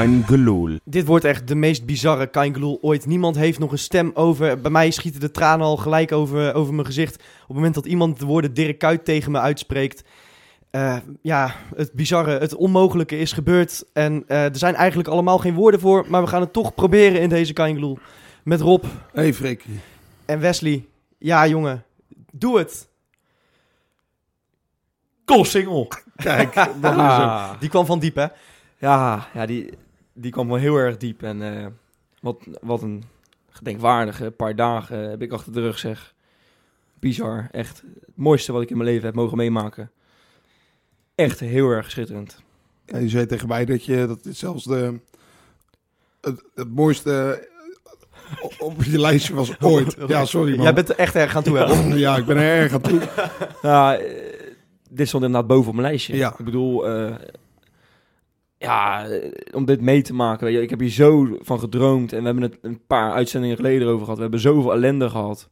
Geloel. Dit wordt echt de meest bizarre Kaingeloel ooit. Niemand heeft nog een stem over. Bij mij schieten de tranen al gelijk over, over mijn gezicht. Op het moment dat iemand de woorden Dirk Kuyt tegen me uitspreekt. Eh, ja, het bizarre, het onmogelijke is gebeurd. En eh, er zijn eigenlijk allemaal geen woorden voor. Maar we gaan het toch proberen in deze Kaingeloel. Met Rob hey, Frikkie. en Wesley. Ja, jongen. Doe het. Koolsingel. Kijk, dat is hem. Ah. Die kwam van diep, hè? Ja, ja die, die kwam wel heel erg diep. En eh, wat, wat een gedenkwaardige paar dagen heb ik achter de rug, zeg. Bizar. Echt het mooiste wat ik in mijn leven heb mogen meemaken. Echt heel erg schitterend. Ja, je zei tegen mij dat je dat is zelfs de, het, het mooiste eh, op- je lijstje was ooit. Ja, sorry man. Jij bent er echt erg aan toe, hè? Ja, ik ben er erg aan toe. Ja, eh, dit stond inderdaad boven op mijn lijstje. Ja. Ik bedoel, ja, eh, om dit mee te maken. Weet je, ik heb hier zo van gedroomd. En we hebben het een paar uitzendingen geleden over gehad. We hebben zoveel ellende gehad.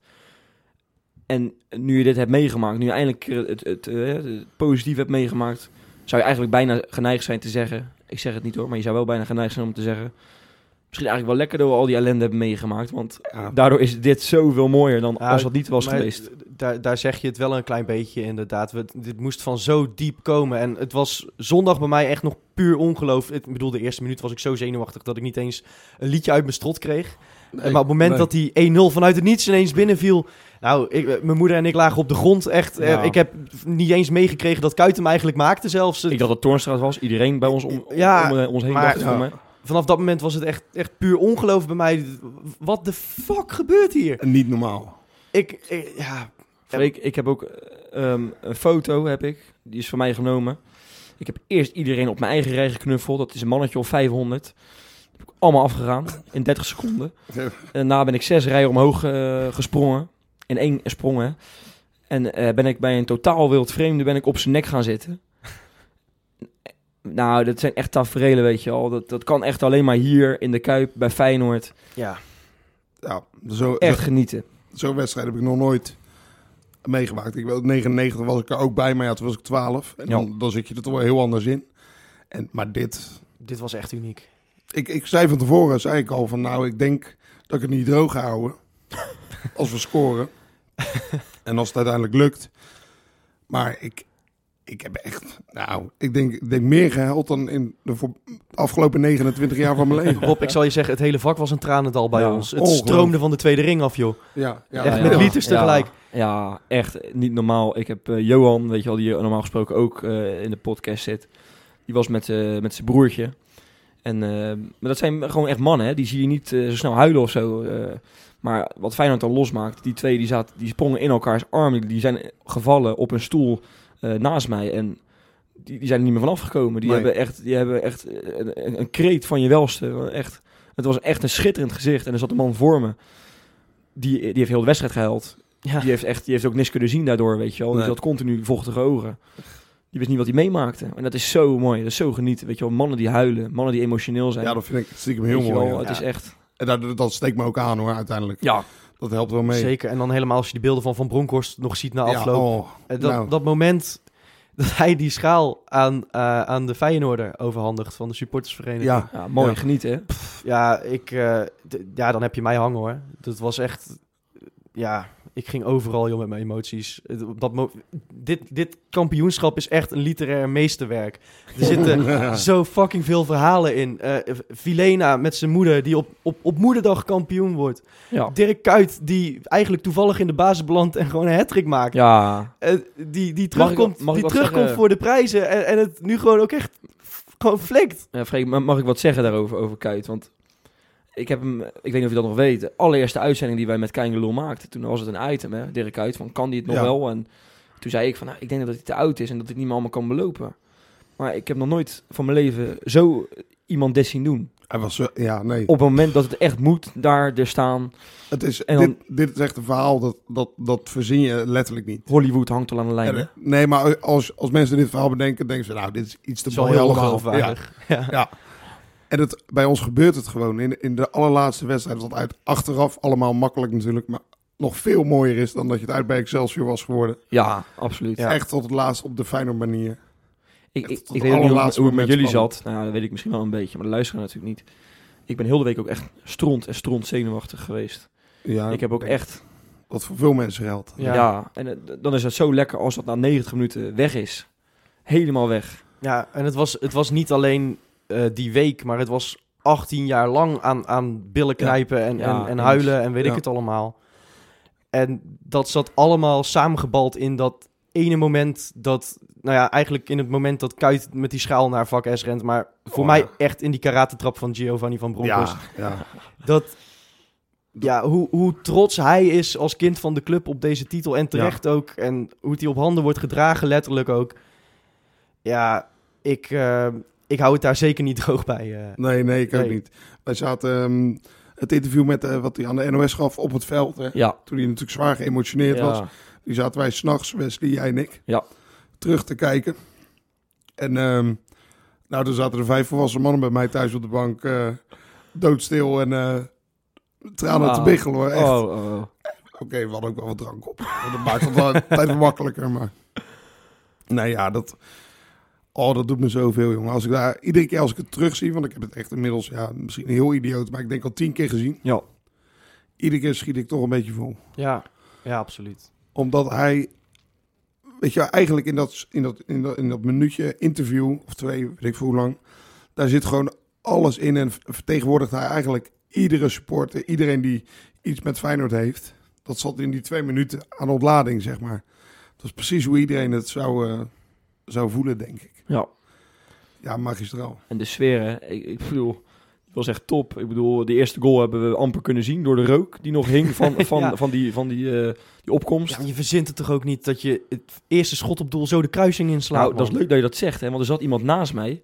En nu je dit hebt meegemaakt, nu je eindelijk het, eh, het positief hebt meegemaakt, zou je eigenlijk bijna geneigd zijn te zeggen. Ik zeg het niet hoor, maar je zou wel bijna geneigd zijn om te zeggen. Misschien eigenlijk wel lekker dat we al die ellende hebben meegemaakt. Want Ja. daardoor is dit zoveel mooier dan Ja, als dat niet was maar geweest. Daar, daar zeg je het wel een klein beetje inderdaad. We, dit moest van zo diep komen. En het was zondag bij mij echt nog puur ongeloof. Ik bedoel, de eerste minuut was ik zo zenuwachtig dat ik niet eens een liedje uit mijn strot kreeg. Nee, maar op het moment nee. dat die 1-0 vanuit het niets ineens binnenviel... Nou, ik, eh, mijn moeder en ik lagen op de grond. Echt, eh, Ja. ik heb niet eens meegekregen dat Kuit hem eigenlijk maakte zelfs. Ik dacht dat Toornstraat was. Iedereen bij ons om, Ja, om, eh, ons heen maar- dacht het ja. Vanaf dat moment was het echt, echt puur ongeloof bij mij. Wat de fuck gebeurt hier? Niet normaal. Ik, ik- ja, Freek, ik heb ook eh, ehm, een foto, heb ik. Die is van mij genomen. Ik heb eerst iedereen op mijn eigen rij geknuffeld. Dat is een mannetje of 500. Dat heb ik allemaal afgegaan in 30 seconden. En daarna ben ik zes rijen omhoog eh, gesprongen. In één sprong, hè. En eh, ben ik bij een totaal wild vreemde ben ik op zijn nek gaan zitten. Nou, dat zijn echt tafereelen, weet je al. Dat, dat kan echt alleen maar hier in de Kuip bij Feyenoord. ja. Ja, zo, Echt genieten. zo'n wedstrijd heb ik nog nooit meegemaakt. Ik weet, 99 was ik er ook bij, maar ja, toen was ik 12. En Ja. dan, dan zit je er toch wel heel anders in. En, maar dit... dit was echt uniek. Ik, ik zei van tevoren, zei ik al van nou, ik denk dat ik het niet droog ga houden. als we scoren. en als het uiteindelijk lukt. Maar ik, ik heb echt, nou, ik denk, ik denk meer gehuild dan in de voor, afgelopen 29 jaar van mijn leven. Rob, ik zal je zeggen, het hele vak was een tranendal bij Ja, ons. Het stroomde van de tweede ring af, joh. Ja, ja, Echt Ja, met liters tegelijk. Ja, echt niet normaal. Ik heb eh, Johan, weet je wel, die normaal gesproken ook eh, in de podcast zit. Die was met, eh, met zijn broertje. En, eh, maar dat zijn gewoon echt mannen, hè? die zie je niet eh, zo snel huilen of zo. eh. maar wat Feyenoord dan losmaakt, die twee die, zaten, die sprongen in elkaars armen. Die zijn gevallen op een stoel eh, naast mij. En die, die zijn er niet meer vanaf gekomen. Die Nee. hebben echt, die hebben echt eh, een, een kreet van je welste. Echt, het was echt een schitterend gezicht. En er zat een man voor me. Die, die heeft heel de wedstrijd gehuild. Ja. Die heeft, echt, die heeft ook niks kunnen zien daardoor, weet je wel. Die had continu vochtige ogen. Die wist niet wat hij meemaakte. En dat is zo mooi, dat is zo genieten. Weet je wel, mannen die huilen, mannen die emotioneel zijn. ja, dat vind ik stiekem heel je mooi. wel, ja. Het is echt... En dat, dat steekt me ook aan hoor, uiteindelijk. Ja, Dat helpt wel mee. Zeker. En dan helemaal als je de beelden van Van Bronckhorst nog ziet na Ja, afloop. oh, Eh, dat, nou. dat moment dat hij die schaal aan, eh, aan de Feyenoorder overhandigt van de supportersvereniging. ja, ja mooi, Ja. genieten. hè. Ja, ik, eh, ja, dan heb je mij hangen hoor. Dat was echt, ja, ik ging overal joh met mijn emoties. Dat mo- dit, dit kampioenschap is echt een literair meesterwerk. Er zitten zo fucking veel verhalen in. Eh Vilena met zijn moeder die op, op, op moederdag kampioen wordt. Ja. Dirk Kuyt die eigenlijk toevallig in de basis belandt en gewoon een hattrick maakt. Ja, Eh, die die Mag terugkomt, ik- mag ik die terugkomt zeggen? voor de prijzen en, en het nu gewoon ook echt gewoon flikt. ja Freek, mag ik wat zeggen daarover, over Kuit? Want ik heb hem, ik weet niet of je dat nog weet, de allereerste uitzending die wij met Keingelul maakten, toen was het een item, hè, Dirk Kuit, van kan die het nog Ja. wel? En toen zei ik van, nou, ik denk dat hij te oud is en dat hij het niet meer allemaal kan belopen. Maar ik heb nog nooit van mijn leven zo iemand dit zien doen. hij was ja, nee. Op het moment dat het echt moet, daar er staan. Het is, En dan- dit, dit is echt een verhaal dat, dat, dat verzin je letterlijk niet. Hollywood hangt al aan de lijn. eh, nee, maar als, als mensen dit verhaal bedenken, denken ze, nou, dit is iets te mooi heel ongeloofwaardig. Ja. Ja. En het, bij ons gebeurt het gewoon. In, in de allerlaatste wedstrijd, wat uit achteraf allemaal makkelijk natuurlijk, maar nog veel mooier is dan dat je het uit bij Excelsior was geworden. Ja, absoluut. Ja. Echt tot het laatst op de Feyenoord manier. Ik, ik, weet niet hoe, hoe het met jullie spannend. zat. Nou, ja, dat weet ik misschien wel een beetje, maar de luisteraar natuurlijk niet. Ik ben heel de week ook echt stront en stront zenuwachtig geweest. Ja, ik heb ook echt... Dat voor veel mensen geldt. Ja. Ja, en dan is het zo lekker als dat na 90 minuten weg is. Helemaal weg. Ja, en het was, het was niet alleen eh, die week, maar het was 18 jaar lang aan, aan billen Ja. knijpen en, Ja, en, en huilen en weet ik het allemaal. En dat zat allemaal samengebald in dat ene moment dat, nou ja, eigenlijk in het moment dat Kuit met die schaal naar vak S rent, maar voor Oh, mij echt in die karatentrap van Giovanni van Bronckhorst. Dat, ja, hoe, hoe trots hij is als kind van de club op deze titel en terecht ook. En hoe het hij op handen wordt gedragen, letterlijk ook. Ja, ik, eh, ik hou het daar zeker niet droog bij. eh. Nee, nee, ik ook Nee. niet. Wij zaten ehm, het interview met eh, wat hij aan de NOS gaf op het veld. Hè, Ja. Toen hij natuurlijk zwaar geëmotioneerd was. ja. Die zaten wij s'nachts, Wesley, jij en ik, Ja. terug te kijken. En ehm, nou, toen zaten er vijf volwassen mannen bij mij thuis op de bank, eh, doodstil en eh tranen te Wauw. biggelen hoor. Echt. Oh, oh, oh. Oké, we hadden ook wel wat drank op. Dat maakt het wel wat makkelijker, maar... Nee, ja, dat... Oh, dat doet me zoveel, jongen. Als ik daar... Iedere keer als ik het terugzie, want ik heb het echt inmiddels... Ja, misschien heel idioot, maar ik denk al tien keer gezien. Ja. Iedere keer schiet ik toch een beetje vol. Ja, ja, absoluut. Omdat hij... Weet je, eigenlijk in dat, in dat, in dat, in dat minuutje interview, of twee, weet ik veel hoe lang... Daar zit gewoon alles in en vertegenwoordigt hij eigenlijk iedere supporter, iedereen die iets met Feyenoord heeft. Dat zat in die twee minuten aan ontlading, zeg maar. Dat is precies hoe iedereen het zou, eh, zou voelen, denk ik. Ja. Ja, magistraal. En de sfeer, hè. Ik, ik bedoel, het was echt top. Ik bedoel, de eerste goal hebben we amper kunnen zien door de rook die nog hing van, van, Ja. van, die, van die, eh, die opkomst. Ja, je verzint het toch ook niet dat je het eerste schot op doel zo de kruising inslaat? nou, dat is leuk dat je dat zegt, hè. Want er zat iemand naast mij,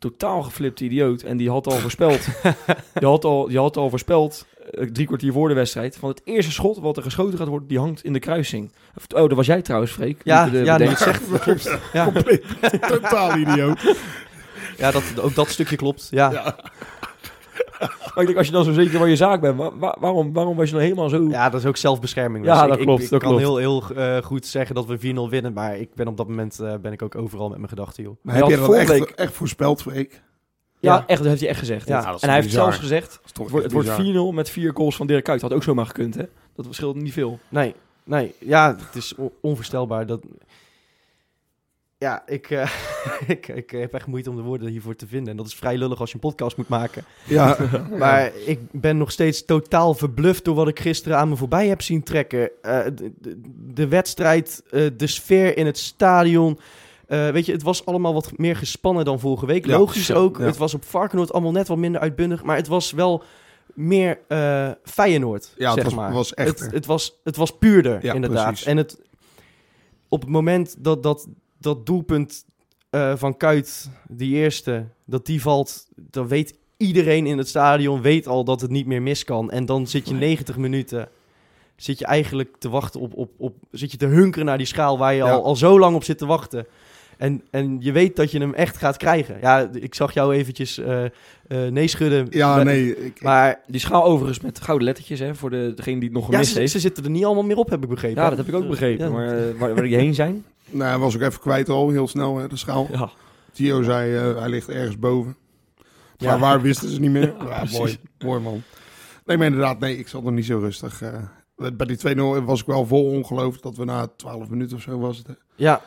totaal geflipte idioot. En die had al voorspeld, die had al, die had al voorspeld, eh, drie kwartier voor de wedstrijd, van het eerste schot wat er geschoten gaat worden, die hangt in de kruising. Oh, dat was jij trouwens, Freek. Ja, de ja, zegt, dat klopt. Ja, Compleet, totaal idioot. ja dat, ook dat stukje klopt. Ja. Ja. Maar ik denk, als je dan zo zeker van je zaak bent, wa- wa- waarom, waarom was je dan helemaal zo... dat is ook zelfbescherming. Ja, Dus dat ik, klopt, Ik, ik dat kan klopt. heel, heel eh, goed zeggen dat we 4-0 winnen, maar ik ben op dat moment eh, ben ik ook overal met mijn gedachten, joh. Maar heb je dat echt, week- echt voorspeld, Freek? Ja, Ja. echt, dat heeft hij echt gezegd. Ja, en hij heeft bizar. zelfs gezegd, het wordt, echt het wordt bizar. 4-0 met vier goals van Dirk Kuyt. Had ook zomaar gekund, hè? Dat verschilt niet veel. Nee, nee. Ja, het is on- onvoorstelbaar. Dat... Ja, ik, eh, ik, ik heb echt moeite om de woorden hiervoor te vinden. En dat is vrij lullig als je een podcast moet maken. Ja, Maar ik ben nog steeds totaal verbluft door wat ik gisteren aan me voorbij heb zien trekken. Eh, de, de, de wedstrijd, eh, de sfeer in het stadion. Weet je, het was allemaal wat meer gespannen dan vorige week. Ja, Logisch zo, ook. ja. Het was op Varkenoord allemaal net wat minder uitbundig. Maar het was wel meer Feyenoord, ja het zeg was, maar. was echt... Het, het, was, het was puurder, Ja, inderdaad. precies. En het, op het moment dat dat, dat doelpunt eh, van Kuit, die eerste, dat die valt, dan weet iedereen in het stadion weet al dat het niet meer mis kan. En dan zit je 90 minuten, zit je eigenlijk te wachten op, op, op zit je te hunkeren naar die schaal waar je Ja. al, al zo lang op zit te wachten. En, en je weet dat je hem echt gaat krijgen. Ja, ik zag jou eventjes eh eh, nee schudden. ja, Maar- nee. Ik, Maar Die schaal overigens met gouden lettertjes, hè? Voor de, degene die het nog ja, gemist ze, heeft. ze zitten er niet allemaal meer op, heb ik begrepen. Ja, dat heb ik ook begrepen. Ja. Maar waar, waar die heen zijn? Nou, hij was ook even kwijt al, heel snel, hè, de schaal. Ja. Tio zei, eh, hij ligt ergens boven. Ja. Maar waar wisten ze niet meer? Ja, precies. mooi, mooi man. Nee, maar inderdaad, nee, ik zat nog niet zo rustig. eh. bij die 2-0 was ik wel vol ongeloof dat we na 12 minuten of zo was het. hè, 2-0 Ja,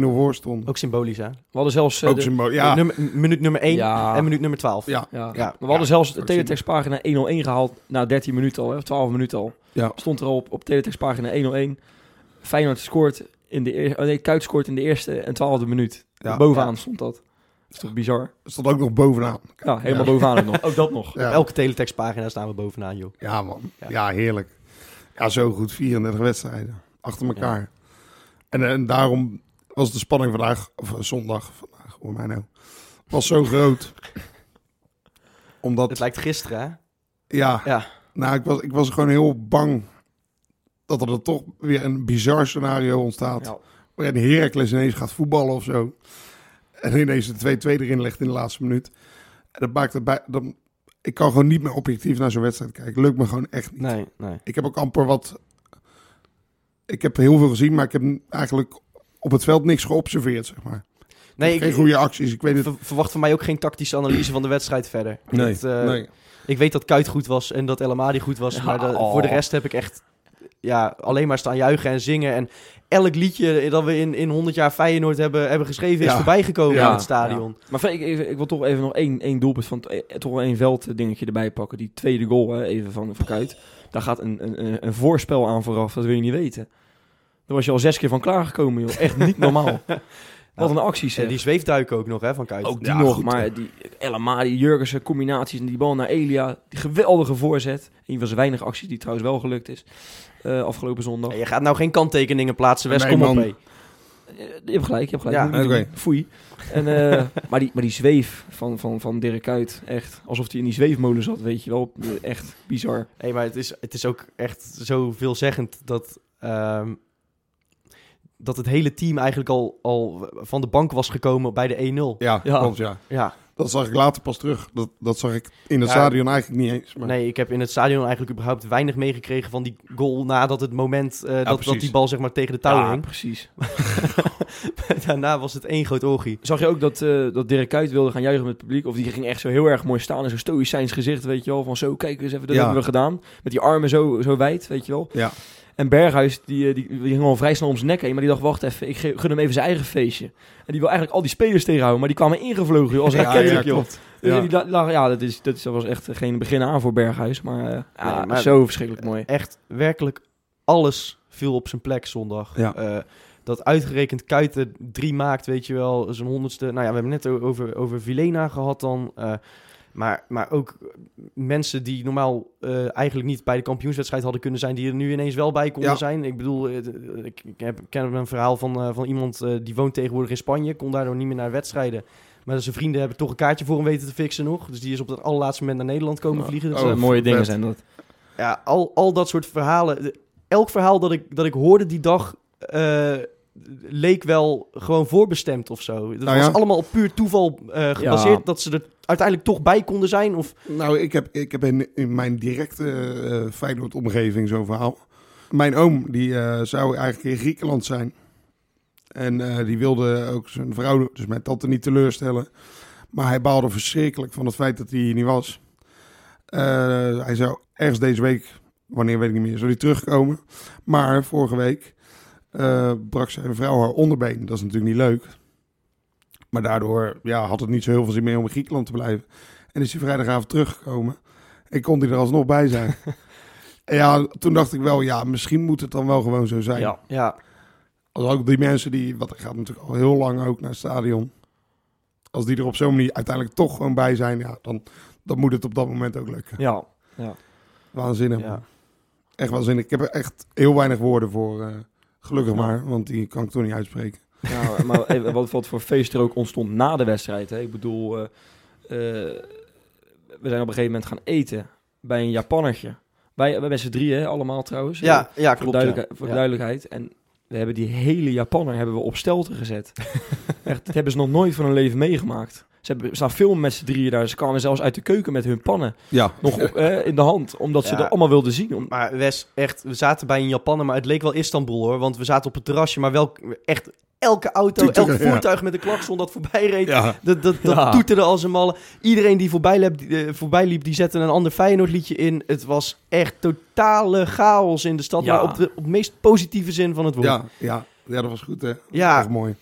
voor stonden. ook symbolisch hè. We hadden zelfs... eh, Ook de- symbool- ja, Nummer, minuut nummer 1 Ja. en minuut nummer 12. ja, ja. Ja. Maar we hadden zelfs de teletextpagina 101 gehaald na 13 minuten al, hè, of 12 minuten al. Ja. Stond er al op, op teletextpagina 101. Feyenoord scoort in de eerste... Oh nee, Kuyt scoort in de eerste en twaalfde minuut. Ja. Bovenaan stond dat. Dat is toch bizar? het stond ook nog bovenaan. Ja, helemaal Ja. bovenaan ook nog. Ook dat nog. Op elke teletextpagina staan we bovenaan, joh. ja man. Ja. Ja. heerlijk. Ja, zo goed. 34 wedstrijden achter elkaar. En, en daarom was de spanning vandaag, of eh, zondag, vandaag, hoor mij nou, was zo groot. Omdat, Het lijkt gisteren, hè? ja, Ja. Nou, ik was, ik was gewoon heel bang dat er dan toch weer een bizar scenario ontstaat. Ja. Waarin Heracles ineens gaat voetballen of zo. En ineens de 2-2 erin legt in de laatste minuut. En dat maakt het bij... Dan, ik kan gewoon niet meer objectief naar zo'n wedstrijd kijken. Lukt me gewoon echt niet. Nee, nee. Ik heb ook amper wat... Ik heb heel veel gezien, maar ik heb eigenlijk op het veld niks geobserveerd, zeg maar. Nee, Geen ik, goede acties, ik weet het. ver- verwacht van mij ook geen tactische analyse van de wedstrijd verder. Nee, Dat, eh, nee. Ik weet dat Kuit goed was en dat El Amadi goed was. Ja, maar de- oh. voor de rest heb ik echt ja, alleen maar staan juichen en zingen. En elk liedje dat we in, in 100 jaar Feyenoord hebben, hebben geschreven is Ja. voorbijgekomen Ja, in het stadion. Maar ik, even- ik wil toch even nog één, één doelpunt van... eh, toch wel één velddingetje erbij pakken. Die tweede goal, hè, even van, van Kuit. Daar gaat een, een, een- een voorspel aan vooraf, dat wil je niet weten. Daar was je al zes keer van klaargekomen, joh. Echt niet normaal. Wat een actie, En zeg. die zweefduiken ook nog hè, van Kuit. Ook die Ja, nog, goed, maar hè. die Elma, die Jurgensen combinaties en die bal naar Elia. Die geweldige voorzet. Een van zijn weinige acties die trouwens wel gelukt is. Eh, afgelopen zondag. Je gaat nou geen kanttekeningen plaatsen, Wes, Nee, kom op. Eh, Je hebt gelijk, je hebt gelijk. Ja, doen. Foei. En, eh, maar, die, maar die zweef van, van, van Dirk Kuyt, echt. Alsof hij in die zweefmolen zat, weet je wel. Echt bizar. Nee, maar het is, het is ook echt zo veelzeggend dat, ehm, dat het hele team eigenlijk al, al van de bank was gekomen bij de 1-0. Ja, Ja. klopt, ja. Ja, Dat zag ik later pas terug. Dat, dat zag ik in het Ja. stadion eigenlijk niet eens. Maar... nee, ik heb in het stadion eigenlijk überhaupt weinig meegekregen van die goal nadat het moment eh, dat, dat die bal zeg maar tegen de touw ja, hing. precies. Daarna was het één groot orgie. Zag je ook dat, eh, dat Dirk Kuyt wilde gaan juichen met het publiek? Of die ging echt zo heel erg mooi staan in zo'n stoïcijns gezicht, weet je wel. Van zo, kijk eens even, dat Ja. hebben we gedaan. Met die armen zo, zo wijd, weet je wel. Ja. En Berghuis, die, eh, die, die ging al vrij snel om zijn nek heen. Maar die dacht, wacht even, ik gun hem even zijn eigen feestje. En die wil eigenlijk al die spelers tegenhouden. Maar die kwamen ingevlogen, joh, als Ja, ja, joh. klopt. Dus Ja. die ja, dat, is, dat, is, dat was echt geen begin aan voor Berghuis. Maar, eh, ja, Nee, maar- zo verschrikkelijk mooi. Echt werkelijk alles viel op zijn plek zondag. Ja. Eh, dat uitgerekend Kuiten drie maakt, weet je wel, zijn honderdste. Nou ja, we hebben net over, over Vilena gehad dan. eh, maar, maar ook mensen die normaal eh, eigenlijk niet bij de kampioenswedstrijd hadden kunnen zijn, die er nu ineens wel bij konden Ja. zijn. Ik bedoel, eh, ik, ik heb, ken een verhaal van, eh, van iemand eh, die woont tegenwoordig in Spanje, kon daardoor niet meer naar wedstrijden. Maar zijn vrienden hebben toch een kaartje voor hem weten te fixen nog. Dus die is op het allerlaatste moment naar Nederland komen vliegen. Dat Dus, Oh, zijn mooie dingen zijn dat. ja, al, al dat soort verhalen. Elk verhaal dat ik, dat ik hoorde die dag eh, leek wel gewoon voorbestemd of zo. Het Nou was ja. allemaal op puur toeval eh, gebaseerd Ja. dat ze er uiteindelijk toch bij konden zijn. Of, Nou, ik heb, ik heb in, in mijn directe eh Feyenoord-omgeving zo'n verhaal. Mijn oom, die zou eigenlijk in Griekenland zijn. En die wilde ook zijn vrouw, dus mijn tante, niet teleurstellen. Maar hij baalde verschrikkelijk van het feit dat hij hier niet was. Hij zou ergens deze week, wanneer weet ik niet meer, zou hij terugkomen. Maar vorige week eh, brak zijn vrouw haar onderbeen. Dat is natuurlijk niet leuk. Maar daardoor ja, had het niet zo heel veel zin meer om in Griekenland te blijven. En is hij vrijdagavond teruggekomen. En kon hij er alsnog bij zijn. en ja, toen dacht ik wel, ja, misschien moet het dan wel gewoon zo zijn. Ja. ja, Als ook die mensen die, wat gaat natuurlijk al heel lang ook naar het stadion. Als die er op zo'n manier uiteindelijk toch gewoon bij zijn, ja, dan, dan moet het op dat moment ook lukken. Ja. Waanzinnig. ja. Echt waanzinnig. Ik heb er echt heel weinig woorden voor. eh, gelukkig maar, want die kan ik toch niet uitspreken. Ja, maar even wat, wat voor feest er ook ontstond na de wedstrijd. Hè? Ik bedoel, eh, eh, we zijn op een gegeven moment gaan eten bij een Japannertje. Wij, wij met z'n drieën, hè, allemaal trouwens. ja, ja voor, klopt. de ja. duidelijkheid, voor de duidelijkheid. En we hebben die hele Japanner hebben we op stelten gezet. Echt, dat hebben ze nog nooit van hun leven meegemaakt. Ze hebben, staan filmen met z'n drieën daar. Ze kwamen zelfs uit de keuken met hun pannen Ja, nog op, eh, in de hand. Omdat ze Ja. dat allemaal wilden zien. Om, Maar Wes, echt, we zaten bij een Japaner, maar het leek wel Istanbul hoor. Want we zaten op het terrasje, maar wel echt elke auto, elk ja. voertuig met een klakson dat voorbij reed. ja. Dat, dat, dat Ja. toeterde als een malle. Iedereen die voorbij liep, die, eh, voorbij liep, die zette een ander Feyenoord liedje in. Het was echt totale chaos in de stad, Ja. maar op de op meest positieve zin van het woord. Ja, ja, ja, dat was goed hè. Ja. Echt mooi.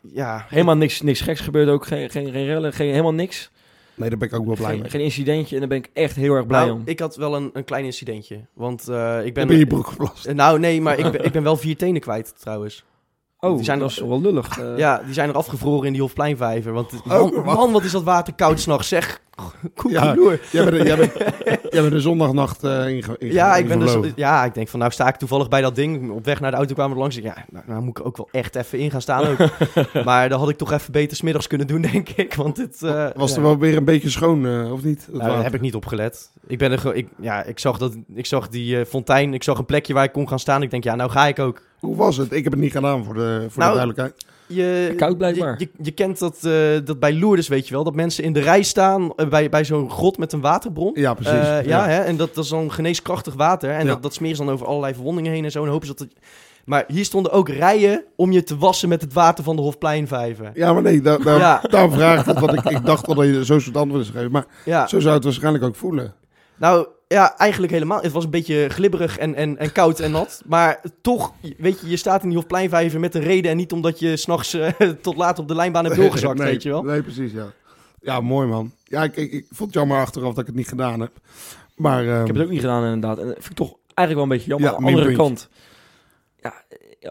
Ja. helemaal niks, niks geks gebeurde ook. Geen, geen, geen rellen, geen, helemaal niks. Nee, daar ben ik ook wel blij Geen, mee. geen incidentje. En daar ben ik echt heel erg blij Nou, om. ik had wel een, een klein incidentje. Want eh, ik Ik ben... je broek geplast. Nou, nee, maar ik ben, ik ben wel vier tenen kwijt trouwens. Oh, die zijn dat er- is wel lullig. eh. Ja, die zijn er afgevroren in die Hofpleinvijver. Want Oh, man, wat? man, wat is dat water koud s'nachts, zeg. Ja. Koekeloer. Jij bent, er- jij bent, jij bent de zondagnacht eh inge, Ja, ik ben dus, ja, ik denk van nou sta ik toevallig bij dat ding. Op weg naar de auto kwamen we langs. Ik, ja, nou, nou moet ik ook wel echt even in gaan staan ook. maar dat had ik toch even beter smiddags kunnen doen, denk ik. Want het eh, Was ja, er wel weer een beetje schoon, eh, of niet? Dat nou, daar water? heb ik niet op gelet. Ik ben er ik, ja, ik zag dat, ik zag die eh, fontein, ik zag een plekje waar ik kon gaan staan. Ik denk ja, nou ga ik ook. Hoe was het? Ik heb het niet gedaan voor de, voor Nou, de duidelijkheid. Je, Koud blijkbaar. Je, je, je kent dat, eh, dat bij Lourdes, weet je wel, dat mensen in de rij staan eh, bij, bij zo'n grot met een waterbron. Ja, precies. Eh, ja, Hè? en dat, dat is dan geneeskrachtig water. En Ja. dat, dat smeren ze dan over allerlei verwondingen heen en zo. En hopen ze dat het... Maar hier stonden ook rijen om je te wassen met het water van de Hofpleinvijver. Ja, maar nee, daar, daar, Ja. daarom vraag ik het. Want ik, ik dacht wel dat je zo'n soort antwoorden zou geven. Maar Ja, zo zou het waarschijnlijk ook voelen. nou ja, eigenlijk helemaal. Het was een beetje glibberig en, en, en koud en nat. Maar toch, weet je, je staat in die Hofpleinvijver met een reden. En niet omdat je s'nachts eh tot laat op de lijnbaan hebt doorgezakt, nee, weet je wel. Nee, precies, ja. Ja, mooi man. Ja, ik, ik, ik vond het jammer achteraf dat ik het niet gedaan heb. Maar ehm, Ik heb het ook niet gedaan inderdaad. En dat vind ik toch eigenlijk wel een beetje jammer. Ja, Aan de andere kant, ja,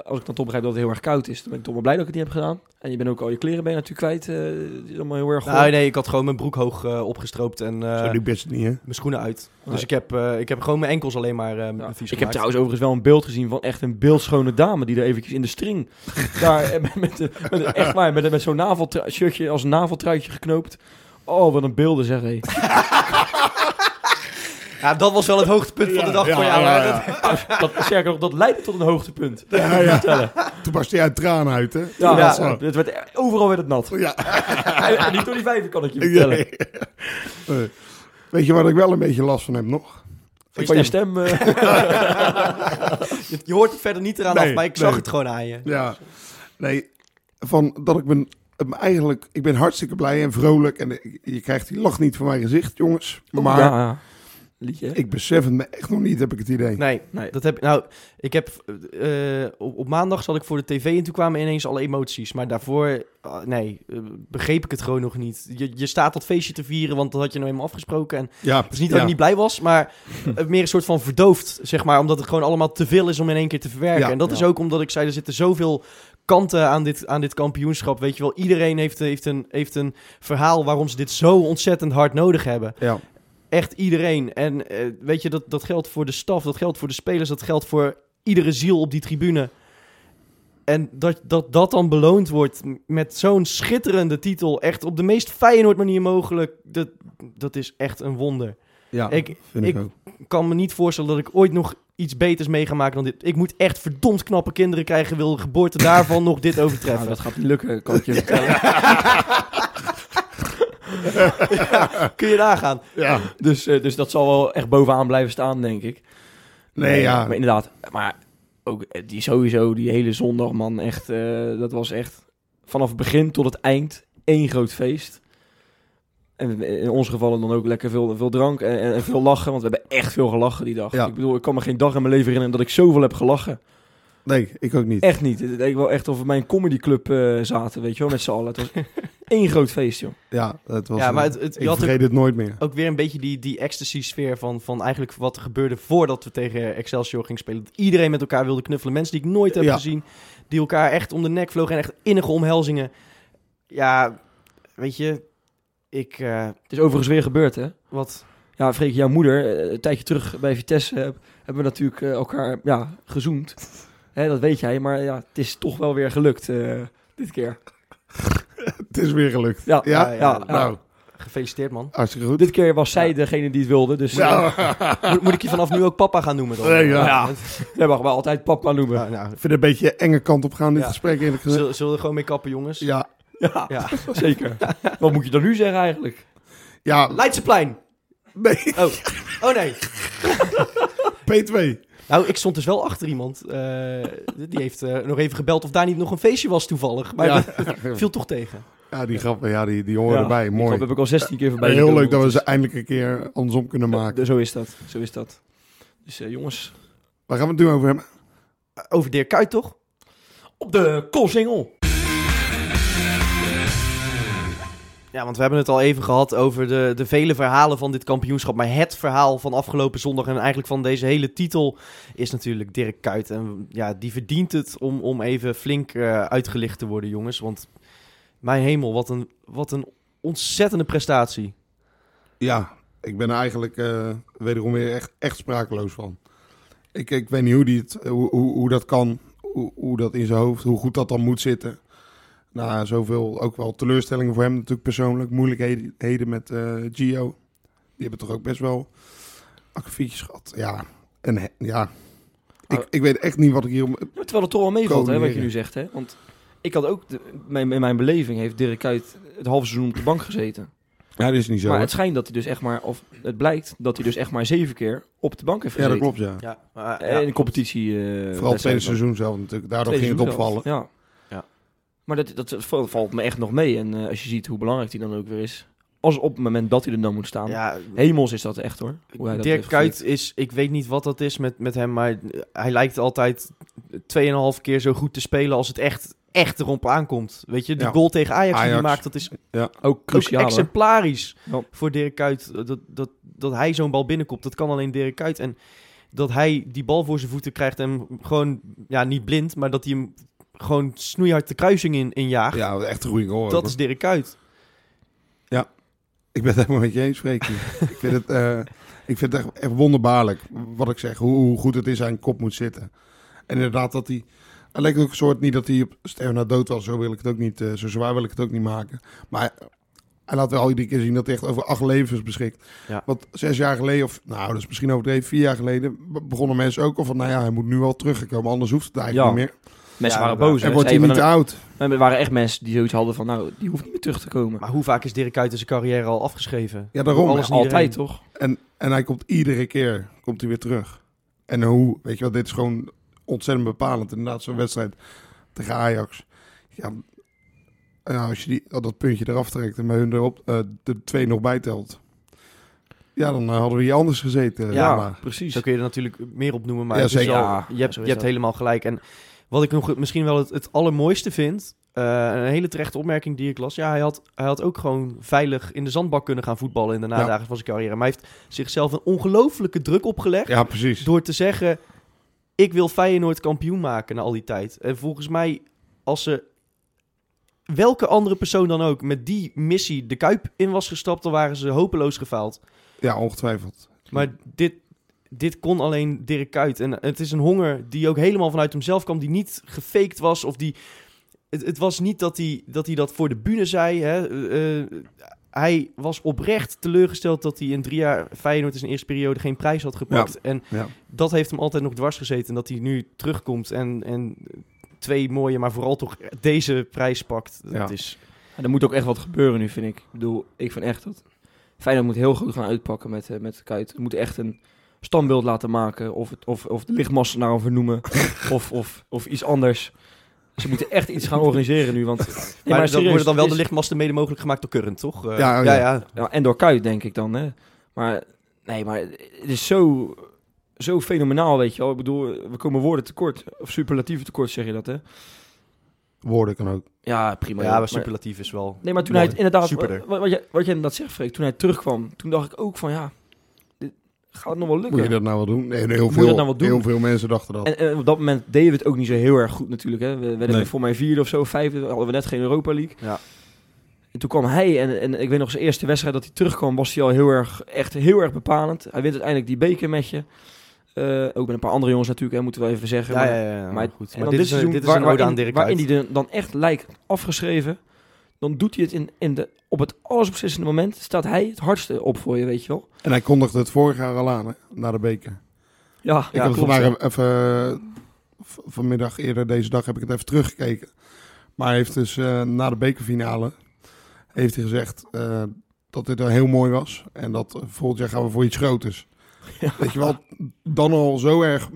als ik dan toch begrijp dat het heel erg koud is, dan ben ik toch wel blij dat ik het niet heb gedaan. En je bent ook al je kleren ben je natuurlijk kwijt. eh, is allemaal heel erg Nou, nee, ik had gewoon mijn broek hoog eh, opgestroopt en eh, zo die best niet, hè? mijn schoenen uit. Nee. Dus ik heb, eh, ik heb gewoon mijn enkels alleen maar eh Ja, vies ik heb trouwens overigens wel een beeld gezien van echt een beeldschone dame die er eventjes in de string daar eh, met, met, de- met, de- echt waar, met, met zo'n naveltrui- shirtje als een naveltruitje geknoopt. Oh, wat een beelden zeg hé. Ja, dat was wel het hoogtepunt van de dag voor jou. ja. Dat- sterker nog, dat leidde tot een hoogtepunt. Dat Ja, kan ik je ja. vertellen. Toen barstte jij uit tranen uit, hè? Ja. Het werd, overal werd het nat. Ja. En, niet door die vijver kan ik je vertellen. Weet je waar ik wel een beetje last van heb nog? Van Van je stem. eh, je, je hoort het verder niet eraan Nee, af, maar ik zag nee. het gewoon aan je. Ja. Nee, van dat ik ben eigenlijk... Ik ben hartstikke blij en vrolijk. En je krijgt die lach niet van mijn gezicht, jongens. Maar ja, ja. Liedje. hè? ik besef het me echt nog niet, heb ik het idee. Nee, Nee. dat heb nou. Ik heb eh, op, op maandag zat ik voor de tv en toen kwamen ineens alle emoties. Maar daarvoor, ah, nee, eh, begreep ik het gewoon nog niet. Je, je staat dat feestje te vieren, want dat had je nou eenmaal afgesproken. En Ja, het is niet dat ik niet blij was, maar eh, meer een soort van verdoofd, zeg maar. Omdat het gewoon allemaal te veel is om in één keer te verwerken. Ja, en dat is ook omdat ik zei, er zitten zoveel kanten aan dit, aan dit kampioenschap. Weet je wel, iedereen heeft, heeft, een, heeft een verhaal waarom ze dit zo ontzettend hard nodig hebben. Ja. Echt iedereen. En eh, weet je, dat, dat geldt voor de staf, dat geldt voor de spelers, dat geldt voor iedere ziel op die tribune. En dat dat, dat dan beloond wordt met zo'n schitterende titel, echt op de meest Feyenoord manier mogelijk, dat, dat is echt een wonder. Ja, Ik- vind ik, ik- ook. Kan me niet voorstellen dat ik ooit nog iets beters mee ga maken dan dit. Ik moet echt verdomd knappe kinderen krijgen, wil de geboorte daarvan nog dit overtreffen. Nou, dat gaat niet lukken, kan ik je vertellen. Kun je nagaan. Ja. dus, eh, dus dat zal wel echt bovenaan blijven staan, denk ik. Nee, ja. Maar inderdaad, maar ook eh, die sowieso, die hele zondag, man, echt, eh, dat was echt vanaf het begin tot het eind één groot feest. En in ons geval dan ook lekker veel, veel drank en, en, en veel lachen, want we hebben echt veel gelachen die dag. Ja. Ik bedoel, ik kan me geen dag in mijn leven herinneren dat ik zoveel heb gelachen. Nee, ik ook niet. Echt niet. Het leek wel echt of we bij een comedyclub eh zaten, weet je wel, met z'n allen. Het was één groot feest, joh. Ja, het was, Ja, maar eh, het, het, je ik had vergeet het nooit meer. ook weer een beetje die, die ecstasy-sfeer van, van eigenlijk wat er gebeurde voordat we tegen Excelsior gingen spelen. Dat iedereen met elkaar wilde knuffelen. Mensen die ik nooit heb Ja. gezien, die elkaar echt om de nek vlogen en echt innige omhelzingen. Ja, weet je, ik, eh, Het is overigens weer gebeurd, hè? wat... Ja, Freek, jouw moeder, een tijdje terug bij Vitesse, hebben we natuurlijk elkaar ja, gezoend. Hè, dat weet jij, maar ja, het is toch wel weer gelukt eh, dit keer. Het is weer gelukt. Ja, Ja? Ja, ja, Nou, Gefeliciteerd, man. hartstikke goed. Dit keer was zij degene die het wilde, dus eh, Ja. Moet, moet ik je vanaf nu ook papa gaan noemen dan? Nee, ja. Ja. jij mag wel altijd papa noemen. Nou, nou, Ik vind het een beetje enge kant op gaan, dit Ja. gesprek eerlijk gezegd. zullen, zullen we er gewoon mee kappen, jongens? Ja, Ja, Ja. zeker. Wat moet je dan nu zeggen eigenlijk? ja, Leidseplein! nee, Oh. oh nee. P2. Nou, ik stond dus wel achter iemand. eh, die heeft eh, nog even gebeld of daar niet nog een feestje was toevallig. Maar Ja. dat viel toch tegen. ja, die grappen, ja, die, die horen Ja, erbij. Mooi. grap heb ik al 16 keer voorbij Heel leuk dat we dus- ze eindelijk een keer andersom kunnen maken. Ja, Zo is dat, zo is dat. Dus eh, jongens, Waar gaan we het nu over hebben? Over Dirk Kuyt, toch? op de koolsingel. Ja, want we hebben het al even gehad over de, de vele verhalen van dit kampioenschap. Maar het verhaal van afgelopen zondag en eigenlijk van deze hele titel is natuurlijk Dirk Kuyt. En ja, die verdient het om, om even flink eh, uitgelicht te worden, jongens. Want mijn hemel, wat een, wat een ontzettende prestatie. Ja, ik ben er eigenlijk eh, wederom weer echt, echt sprakeloos van. Ik, ik weet niet hoe, die het, hoe, hoe dat kan, hoe, hoe dat in zijn hoofd, hoe goed dat dan moet zitten. Na zoveel, ook wel teleurstellingen voor hem natuurlijk persoonlijk. Moeilijkheden met eh, Gio. Die hebben toch ook best wel akkefietjes gehad. Ja, en he- ja. Ik, Oh. ik weet echt niet wat ik hier... om- Ja, Terwijl het toch wel meevalt, hè, wat je nu zegt. Hè? Want ik had ook, de, mijn, in mijn beleving heeft Dirk Kuyt het halve seizoen op de bank gezeten. Ja, dat is niet zo. maar hoor. het schijnt dat hij dus echt maar, of het blijkt dat hij dus echt maar zeven keer op de bank heeft ja, dat gezeten. klopt, ja. Ja, maar, Eh, ja, in de competitie. eh, Vooral het tweede seizoen zelf natuurlijk. Daardoor ging het opvallen. zelf. Ja. Maar dat, dat valt me echt nog mee. En eh, als je ziet hoe belangrijk hij dan ook weer is. Als op het moment dat hij er dan moet staan. ja, Hemels is dat echt hoor. Hoe hij dat Dirk Kuyt is, ik weet niet wat dat is met, met hem, maar hij lijkt altijd 2,5 keer zo goed te spelen als het echt, echt erop aankomt. Weet je, de Ja. goal tegen Ajax, die hij maakt, dat is. Ook cruciaal ook exemplarisch Ja. voor Dirk Kuyt. Dat, dat, dat hij zo'n bal binnenkomt, dat kan alleen Dirk Kuyt. En dat hij die bal voor zijn voeten krijgt en hem gewoon, ja, niet blind, maar dat hij hem gewoon snoeihard de kruising in, in jaagt. Ja, echt een goede goal. dat is Dirk Kuyt. Ik ben het helemaal met je eens, Freekie. ik, vind het, eh, ik vind het echt, echt wonderbaarlijk, wat ik zeg, hoe, hoe goed het in zijn kop moet zitten. En inderdaad dat hij... Het lijkt ook een soort niet dat hij op sterven na dood was. Zo wil ik het ook niet, eh, zo zwaar wil ik het ook niet maken. Maar hij, laat wel iedere keer zien dat hij echt over acht levens beschikt. Ja. Want zes jaar geleden, of nou, dat is misschien overdreven, vier jaar geleden, be- begonnen mensen ook al van, nou ja, hij moet nu wel teruggekomen, anders hoeft het eigenlijk Ja. niet meer. Mensen Ja, waren boos. En wordt hij niet te oud. Er waren echt mensen die zoiets hadden van, nou, die hoeft niet meer terug te komen. Maar hoe vaak is Dirk Kuyt in zijn carrière al afgeschreven? Ja, daarom. Alles Altijd toch? En, en hij komt iedere keer komt hij weer terug. En hoe, weet je wel, dit is gewoon ontzettend bepalend. Inderdaad, zo'n wedstrijd tegen Ajax. Ja, ja, als je die, al dat puntje eraf trekt en bij hun erop eh, de twee nog bijtelt. Ja, dan eh, hadden we hier anders gezeten. Ja, maar. precies. Zo kun je er natuurlijk meer op noemen, maar Ja, zeker. je hebt, je hebt helemaal gelijk. En wat ik nog misschien wel het, het allermooiste vind, eh, een hele terechte opmerking die ik las. Ja, hij had, hij had ook gewoon veilig in de zandbak kunnen gaan voetballen in de nadagen van zijn carrière. Maar hij heeft zichzelf een ongelofelijke druk opgelegd Ja, precies. door te zeggen, ik wil Feyenoord kampioen maken na al die tijd. En volgens mij, als ze welke andere persoon dan ook met die missie de Kuip in was gestapt, dan waren ze hopeloos gefaald. Ja, ongetwijfeld. Maar dit, dit kon alleen Dirk Kuyt. En het is een honger die ook helemaal vanuit hemzelf kwam, die niet gefaked was. Of die, het, het was niet dat hij, dat hij dat voor de bühne zei. Hè. Eh, eh, hij was oprecht teleurgesteld dat hij in drie jaar Feyenoord in zijn eerste periode geen prijs had gepakt. En Ja. dat heeft hem altijd nog dwars gezeten. En dat hij nu terugkomt en, en twee mooie, maar vooral toch deze prijs pakt. Dat Ja. is... Ja, er moet ook echt wat gebeuren nu, vind ik. Ik bedoel, ik vind echt dat Feyenoord moet heel goed gaan uitpakken met, eh, met Kuyt. Ze moeten echt een standbeeld laten maken. Of, het, of, of de lichtmasten naar hem vernoemen. of, of, of iets anders. Ze moeten echt iets gaan organiseren nu. Want, Nee, maar, dan serieus, worden dan wel de lichtmasten mede mogelijk gemaakt door Current, toch? Eh, Ja, oh ja, ja. ja. Ja, en door Kuyt, denk ik dan. Hè. Maar nee, maar het is zo, zo fenomenaal, weet je wel. Ik bedoel, we komen woorden tekort. Of superlatieve tekort, zeg je dat, hè? Woorden kan ook. Ja, prima. Ja, maar superlatief is wel... Nee, maar toen mooi. hij het inderdaad, Superder. wat, wat, je, wat je inderdaad zegt, Freek, toen hij terugkwam, toen dacht ik ook van ja, gaat het nog wel lukken? Moet je dat nou wel doen? Nee, heel Moet je veel, dat nou wel doen? heel veel mensen dachten dat. En, en op dat moment deden we het ook niet zo heel erg goed natuurlijk. Hè. We werden Nee. voor mij vierde of zo, vijfde, hadden we net geen Europa League. Ja. En toen kwam hij en, en ik weet nog zijn eerste wedstrijd dat hij terugkwam, was hij al heel erg, echt heel erg bepalend. Hij wint uiteindelijk die beker met je. Eh, ook met een paar andere jongens natuurlijk, hè, moeten we even zeggen. Ja, Maar- ja, ja, ja, maar, goed. en Maar dan dit, is, seizoen dit is waar- een waarin, aan Dirk waarin er dan echt lijkt afgeschreven. Dan doet hij het in, in de, op het allesbeslissende moment. Staat hij het hardste op voor je, weet je wel. En hij kondigde het vorig jaar al aan, hè, na de beker. Ja, Ik ja, heb het klopt, vandaag ja. even, eh, vanmiddag eerder deze dag heb ik het even teruggekeken. Maar hij heeft dus eh, na de bekerfinale heeft hij gezegd eh, dat dit er heel mooi was. En dat volgend jaar gaan we voor iets groters. Ja. Weet je wel, dan al zo erg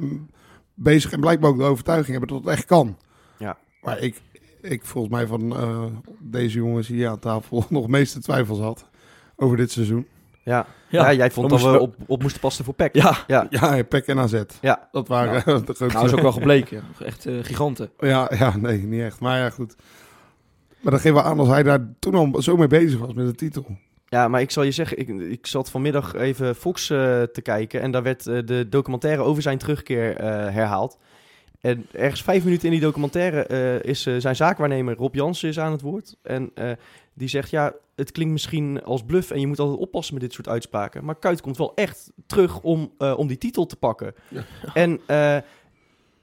bezig en blijkbaar ook de overtuiging hebben dat het echt kan. Ja. Maar ik, ik volgens mij van eh, deze jongens hier aan tafel nog meeste twijfels had over dit seizoen. Ja. Ja, jij vond dat we op, op moesten passen voor PEC. Ja, Ja, Ja, Pek en AZ. ja. Dat waren de grootste. nou is ook wel gebleken. Echt eh, giganten. Ja, ja, nee, niet echt. Maar ja, goed. Maar dat geeft wel aan als hij daar toen al zo mee bezig was met de titel. ja, maar ik zal je zeggen, ik, ik zat vanmiddag even Fox eh, te kijken en daar werd de documentaire over zijn terugkeer eh, herhaald. En ergens vijf minuten in die documentaire eh, is eh, zijn zaakwaarnemer Rob Jansen is aan het woord. En eh, die zegt, ja, het klinkt misschien als bluff en je moet altijd oppassen met dit soort uitspraken. Maar Kuit komt wel echt terug om, eh, om die titel te pakken. Ja. En eh,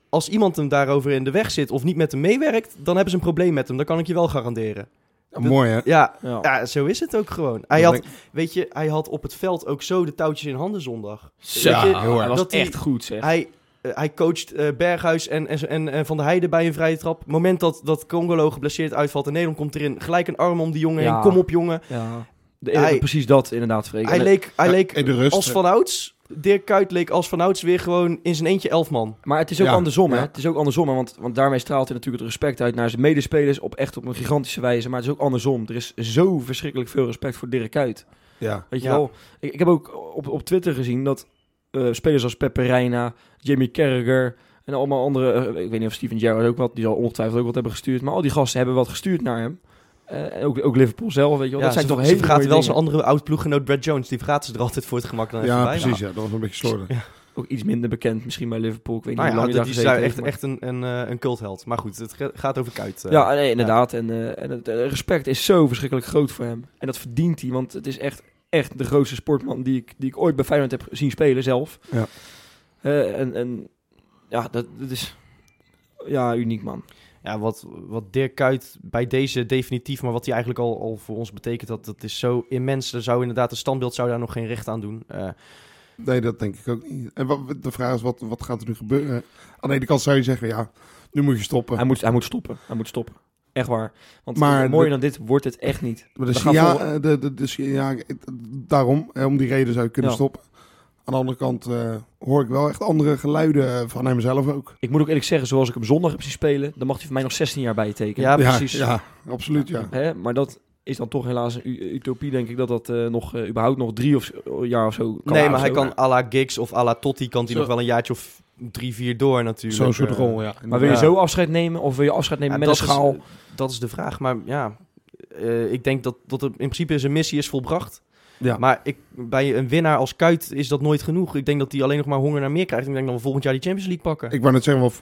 als iemand hem daarover in de weg zit of niet met hem meewerkt, dan hebben ze een probleem met hem. Dat kan ik je wel garanderen. Ja, mooi hè? Ja, Ja. ja, zo is het ook gewoon. Hij Dat had, weet je, hij had op het veld ook zo de touwtjes in handen zondag. Weet je, was Dat die- echt goed, zeg. Hij, hij coacht eh, Berghuis en, en, en, Van der Heijden bij een vrije trap. moment dat, dat Congolo geblesseerd uitvalt en Nederland komt erin, gelijk een arm om die jongen Ja. heen. Kom op jongen. Ja. De, Hij- precies dat, inderdaad, Freek. Hij leek, hij Ja, leek in de rust. als vanouds... Dirk Kuyt leek als vanouds weer gewoon in zijn eentje elf man. Maar het is ook Ja, andersom, hè? ja. Het is ook andersom, hè? Want, want daarmee straalt hij natuurlijk het respect uit naar zijn medespelers op echt op een gigantische wijze. Maar het is ook andersom. Er is zo verschrikkelijk veel respect voor Dirk Kuyt. Ja. Weet je Ja. wel? Ik, ik heb ook op, op Twitter gezien dat eh, spelers als Pepe Reina, Jimmy Carragher en allemaal andere... eh, ik weet niet of Steven Gerrard ook wat, die zal ongetwijfeld ook wat hebben gestuurd. Maar al die gasten hebben wat gestuurd naar hem. Eh, en ook, ook Liverpool zelf, weet je wel. dat zijn ze, toch hele mooie wel zijn andere oud-ploeggenoot Brad Jones. Die vergaten ze er altijd voor het gemak dan even Ja, bij. precies. Ja, dat was een beetje slordig. Ook iets minder bekend misschien bij Liverpool. Ik weet niet Nou hoe ja, lang die hij is daar gezeten echt, maar- echt een, een, eh, een cultheld. Maar goed, het gaat over Kuyt. eh. Ja, nee, inderdaad. En, eh, en het respect is zo verschrikkelijk groot voor hem. En dat verdient hij, want het is echt, echt de grootste sportman die ik, die ik ooit bij Feyenoord heb zien spelen zelf. Ja. Eh, en, en ja, dat, dat is ja, uniek man. Ja, wat, wat Dirk Kuyt bij deze definitief, maar wat hij eigenlijk al, al voor ons betekent, dat, dat is zo immens. Er zou inderdaad, het standbeeld zou daar nog geen recht aan doen. Eh, Nee, dat denk ik ook niet. En wat, de vraag is, wat, wat gaat er nu gebeuren? Aan de ene kant zou je zeggen, ja, nu moet je stoppen. Hij moet, hij moet stoppen. Hij moet stoppen. Echt waar. Want Maar mooier de- dan dit wordt het echt niet. Maar de signa- voor- de, de, de, ja, daarom, om die reden zou je kunnen Ja. stoppen. Aan de andere kant eh, hoor ik wel echt andere geluiden eh, van hemzelf ook. Ik moet ook eerlijk zeggen, zoals ik hem zondag heb zien spelen, dan mag hij voor mij nog 16 jaar bij je tekenen. Ja, precies. Ja, ja absoluut, ja. Hè? Maar dat is dan toch helaas een utopie, denk ik, dat dat eh, nog eh, überhaupt nog drie of zo- jaar of zo kan. nee, maar hij zo. kan à la Giggs of à la Totti kan hij Zo. nog wel een jaartje of drie, vier door natuurlijk. Zo'n soort rol, ja. Maar wil je Ja. zo afscheid nemen of wil je afscheid nemen ja, met een dat is- schaal? dat is de vraag. Maar ja, eh, ik denk dat, dat het in principe zijn missie is volbracht. Ja. Maar ik, bij een winnaar als Kuit is dat nooit genoeg. Ik denk dat hij alleen nog maar honger naar meer krijgt. Ik denk dat we volgend jaar die Champions League pakken. Ik wou net zeggen, wel,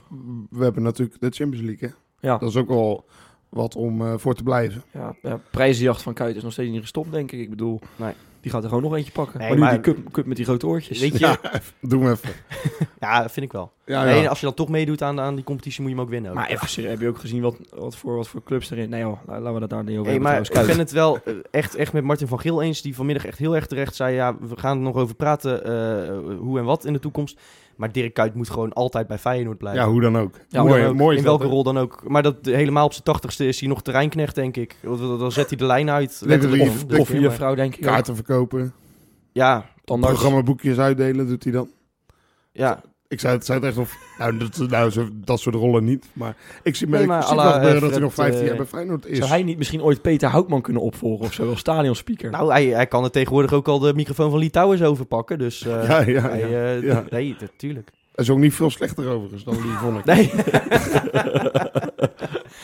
we hebben natuurlijk de Champions League, hè. Ja. Dat is ook wel wat om eh, voor te blijven. Ja, ja, prijzenjacht van Kuit is nog steeds niet gestopt, denk ik. Ik bedoel, Nee. die gaat er gewoon nog eentje pakken. Nee, maar nu maar- die cup, cup met die grote oortjes. Weet je, Ja, ja, even- doe hem even. vind ik wel. Ja, Nee, ja. als je dan toch meedoet aan, aan die competitie, moet je hem ook winnen. ook. Maar even serieus, heb je ook gezien wat, wat, voor, wat voor clubs erin... Nee joh, la- laten we dat daar niet over Hey, hebben maar ik ben het wel eh, echt, echt met Martin van Geel eens, die vanmiddag echt heel erg terecht zei, ja, we gaan er nog over praten, eh, hoe en wat in de toekomst. Maar Dirk Kuyt moet gewoon altijd bij Feyenoord blijven. ja, hoe dan ook. Ja, Hoe mooi, dan ook, mooi is in welke rol dan ook. Maar dat helemaal op zijn tachtigste is hij nog terreinknecht, denk ik. Dan zet hij de lijn uit. Letterlijk of maar- juffrouw, denk ik. Kaarten verkopen, Ja, Tandarts. programmaboekjes uitdelen, doet hij dan. ja. Ik zei het, zei het echt of... Nou, dat, nou zo, dat soort rollen niet. Maar ik zie, Nee, ik maar zie à la, wel gebeuren eh, dat hij nog Fred, 15 eh, jaar bij Feyenoord is. Zou hij niet misschien ooit Peter Houtman kunnen opvolgen of zo als stadionspeaker? Nou, hij, hij kan er tegenwoordig ook al de microfoon van Lee Towers overpakken. Dus eh, Ja, ja, hij, ja. eh, Ja. Nee, natuurlijk. Hij is ook niet veel slechter overigens dan die vond ik. Nee.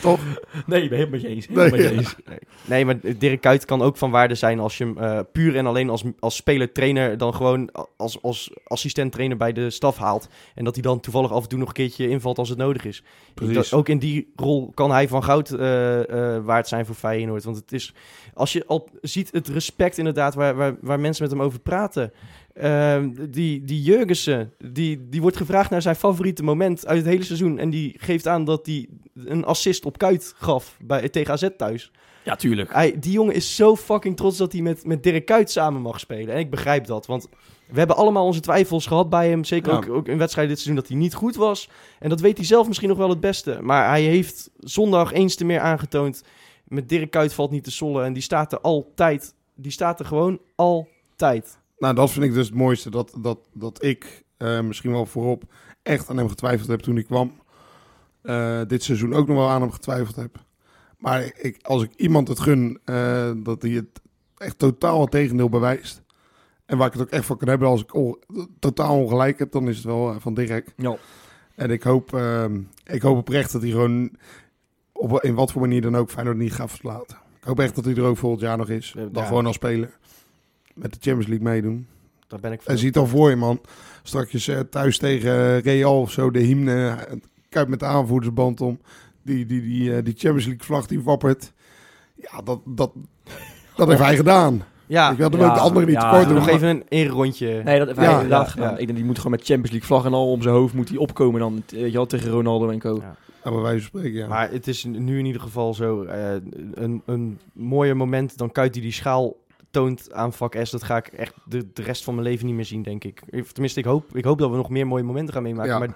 Toch? Nee, ik ben helemaal met je eens. Nee, Helemaal met je ja. eens. Nee, maar Dirk Kuyt kan ook van waarde zijn als je hem eh, puur en alleen als, als speler-trainer dan gewoon als, als assistent-trainer bij de staf haalt. En dat hij dan toevallig af en toe nog een keertje invalt als het nodig is. Precies. Dat- ook in die rol kan hij van goud eh, eh, waard zijn voor Feyenoord. Want het is, als je al ziet het respect inderdaad waar, waar, waar mensen met hem over praten. Ehm, die, die Jurgensen, die, die wordt gevraagd naar zijn favoriete moment uit het hele seizoen. En die geeft aan dat hij een assist op Kuit gaf bij, tegen AZ thuis. Ja, tuurlijk. Hij, die jongen is zo fucking trots dat hij met, met Dirk Kuyt samen mag spelen. En ik begrijp dat, want we hebben allemaal onze twijfels gehad bij hem. Zeker Ja. ook, ook in wedstrijden dit seizoen dat hij niet goed was. En dat weet hij zelf misschien nog wel het beste. Maar hij heeft zondag eens te meer aangetoond. Met Dirk Kuyt valt niet te sollen. En die staat er altijd. Die staat er gewoon altijd. Nou, dat vind ik dus het mooiste. Dat, dat, dat ik eh, misschien wel voorop echt aan hem getwijfeld heb toen hij kwam. Eh, dit seizoen ook nog wel aan hem getwijfeld heb. Maar ik, als ik iemand het gun, eh, dat hij het echt totaal het tegendeel bewijst. En waar ik het ook echt van kan hebben als ik on- totaal ongelijk heb, dan is het wel van Dirk. Ja. En ik hoop, ik hoop oprecht dat hij gewoon op, in wat voor manier dan ook Feyenoord niet gaat verlaten. Ik hoop echt dat hij er ook volgend jaar nog is. Dan ja. gewoon als speler. Met de Champions League meedoen. Daar ben ik van. En zie het al voor je, man. Straks eh, thuis tegen Real of zo, de hymne. eh, Kijk met de aanvoerdersband om. Die, die, die, eh, die Champions League vlag die wappert. Ja, dat, dat, dat heeft hij gedaan. Ja, ik wilde ja, ook de anderen niet ja, tekort doen. nog maar- even een ererondje. Nee, dat heeft hij Ja, inderdaad ja, gedaan. ja. Ik denk, die moet gewoon met Champions League vlag en al om zijn hoofd moet hij opkomen dan. eh, Weet je wel, tegen Ronaldo en co. Ja. Ja, bij wijze van spreken, ja. Maar het is nu in ieder geval zo eh, een, een mooier moment dan Kuit die die schaal toont aan vak S. Dat ga ik echt de, de rest van mijn leven niet meer zien, denk ik. Of Tenminste, ik hoop, ik hoop dat we nog meer mooie momenten gaan meemaken. Ja. Maar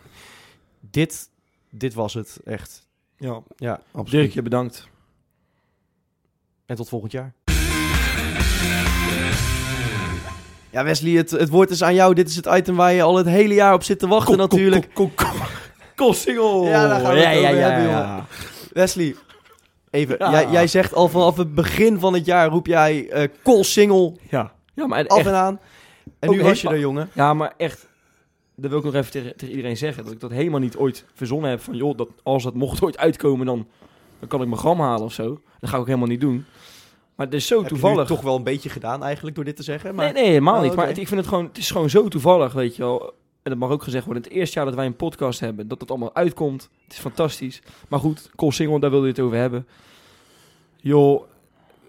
dit, dit was het echt. Ja. Ja, Absoluut. Dirkje, bedankt. en tot volgend jaar. Ja, Wesley, het, het woord is aan jou. Dit is het item waar je al het hele jaar op zit te wachten natuurlijk. Koolsingel! Ja, daar gaan we het ja, ja, over ja, hebben, ja. Wesley, even. Ja. Jij, jij zegt al vanaf het begin van het jaar roep jij eh Col Single Ja, ja maar af echt, en aan. En Ook nu was je er, jongen. Ja, maar echt, dat wil ik nog even tegen, tegen iedereen zeggen. Dat ik dat helemaal niet ooit verzonnen heb van, joh, dat als dat mocht ooit uitkomen, dan, dan kan ik mijn gram halen of zo. Dat ga ik ook helemaal niet doen. Maar het is zo Heb toevallig. toch wel een beetje gedaan eigenlijk door dit te zeggen. Maar... Nee, nee, helemaal Oh, niet. Maar het- ik vind het gewoon, het is gewoon zo toevallig, weet je wel. En dat mag ook gezegd worden. Het eerste jaar dat wij een podcast hebben, dat het allemaal uitkomt. Het is fantastisch. Maar goed, Col Single, daar wilde je het over hebben. Joh,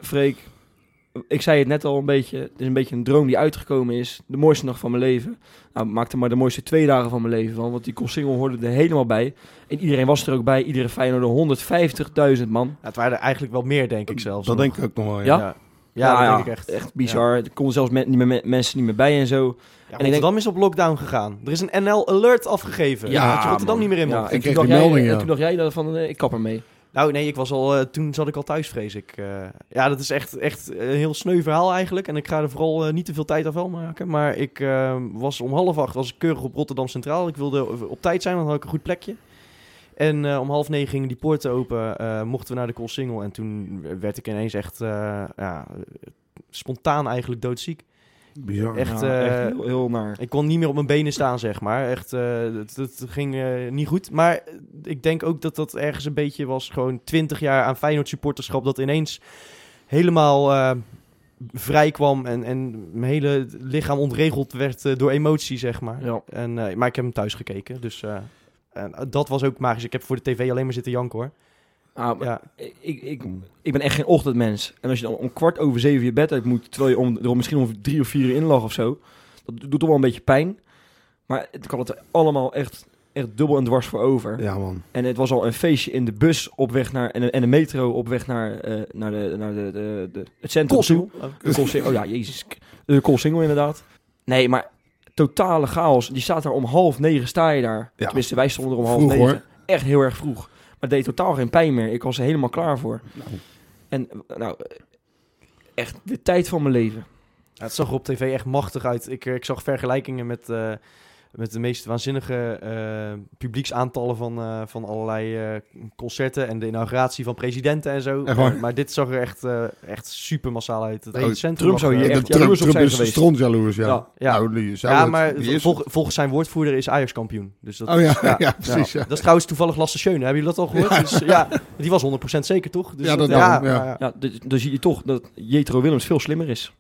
Freek, ik zei het net al een beetje. Het is een beetje een droom die uitgekomen is. De mooiste dag van mijn leven. Nou, maak er maar de mooiste twee dagen van mijn leven van. Want die Col Single hoorde er helemaal bij. En iedereen was er ook bij. Iedere Feyenoorder, 150.000 man. Ja, het waren er eigenlijk wel meer, denk ik zelfs. Dat nog. denk ik ook nog wel, ja. Ja? Ja, ja, dat denk ik echt. Echt bizar. Er konden zelfs men- niet meer, me- mensen niet meer bij en zo. Ja, En ik Rotterdam is op lockdown gegaan. Er is een NL-alert afgegeven. Ja, dat je Rotterdam man. niet meer in Ja, en Ik toen, kreeg die jij, melding, en ja. toen dacht jij dat van, eh, ik kap ermee. Nou, nee, ik was al, eh, toen zat ik al thuis, vrees ik. Eh, ja, dat is echt, echt een heel sneu verhaal eigenlijk. En ik ga er vooral niet te veel tijd af wel maken. Maar ik eh, was om half acht was ik keurig op Rotterdam Centraal. Ik wilde op tijd zijn, want dan had ik een goed plekje. En eh, om half negen gingen die poorten open. eh, mochten we naar de Koolsingel. En toen werd ik ineens echt eh, ja, spontaan eigenlijk doodziek. Bizar. Echt, eh, heel, heel naar. Ik kon niet meer op mijn benen staan, zeg maar. Echt, eh, het, het ging eh, niet goed. Maar ik denk ook dat dat ergens een beetje was. Gewoon 20 jaar aan Feyenoord supporterschap. Dat ineens helemaal eh, vrij kwam. En, en mijn hele lichaam ontregeld werd door emotie, zeg maar. Ja. En, maar ik heb hem thuis gekeken. Dus eh, en dat was ook magisch. Ik heb voor de tv alleen maar zitten janken, hoor. Ah, Ja, ik, ik, ik ben echt geen ochtendmens. En als je dan om kwart over zeven je bed uit moet, terwijl je om, er misschien om drie of vier uur in lag of zo, dat doet toch wel een beetje pijn. Maar ik had het er allemaal echt, echt dubbel en dwars voor over. Ja, man. En het was al een feestje in de bus op weg naar, en, de- en de metro op weg naar, eh, naar, de, naar de, de, de, het centrum toe. De. Oh ja, jezus. De Koolsingel inderdaad. Nee, maar totale chaos. Die staat daar om half negen, sta je daar. Ja. Tenminste, wij stonden er om half Vroeg, negen. hoor. Echt heel erg vroeg. Maar het deed totaal geen pijn meer. Ik was er helemaal klaar voor. Nou, En nou, echt de tijd van mijn leven. Ja, het zag op tv echt machtig uit. Ik, eh, ik zag vergelijkingen met, eh, met de meest waanzinnige eh, publieksaantallen van, eh, van allerlei eh, concerten en de inauguratie van presidenten en zo. Maar dit zag er echt, eh, echt super massaal uit. Het Oh, hele centrum Trump zou hier de echt Trump, Trump zijn is jaloers, ja. Ja, ja. Nou, ja, maar die is vol- volgens zijn woordvoerder is Ajax kampioen. Dus dat, Oh ja, ja, precies. Ja. Dat is trouwens toevallig Lasse Schöne. Hebben jullie dat al gehoord? Ja. Dus, ja, die was 100% zeker, toch? Dus Ja, dat ja. ja. Ja, dus, dan zie je toch dat Jetro Willems veel slimmer is.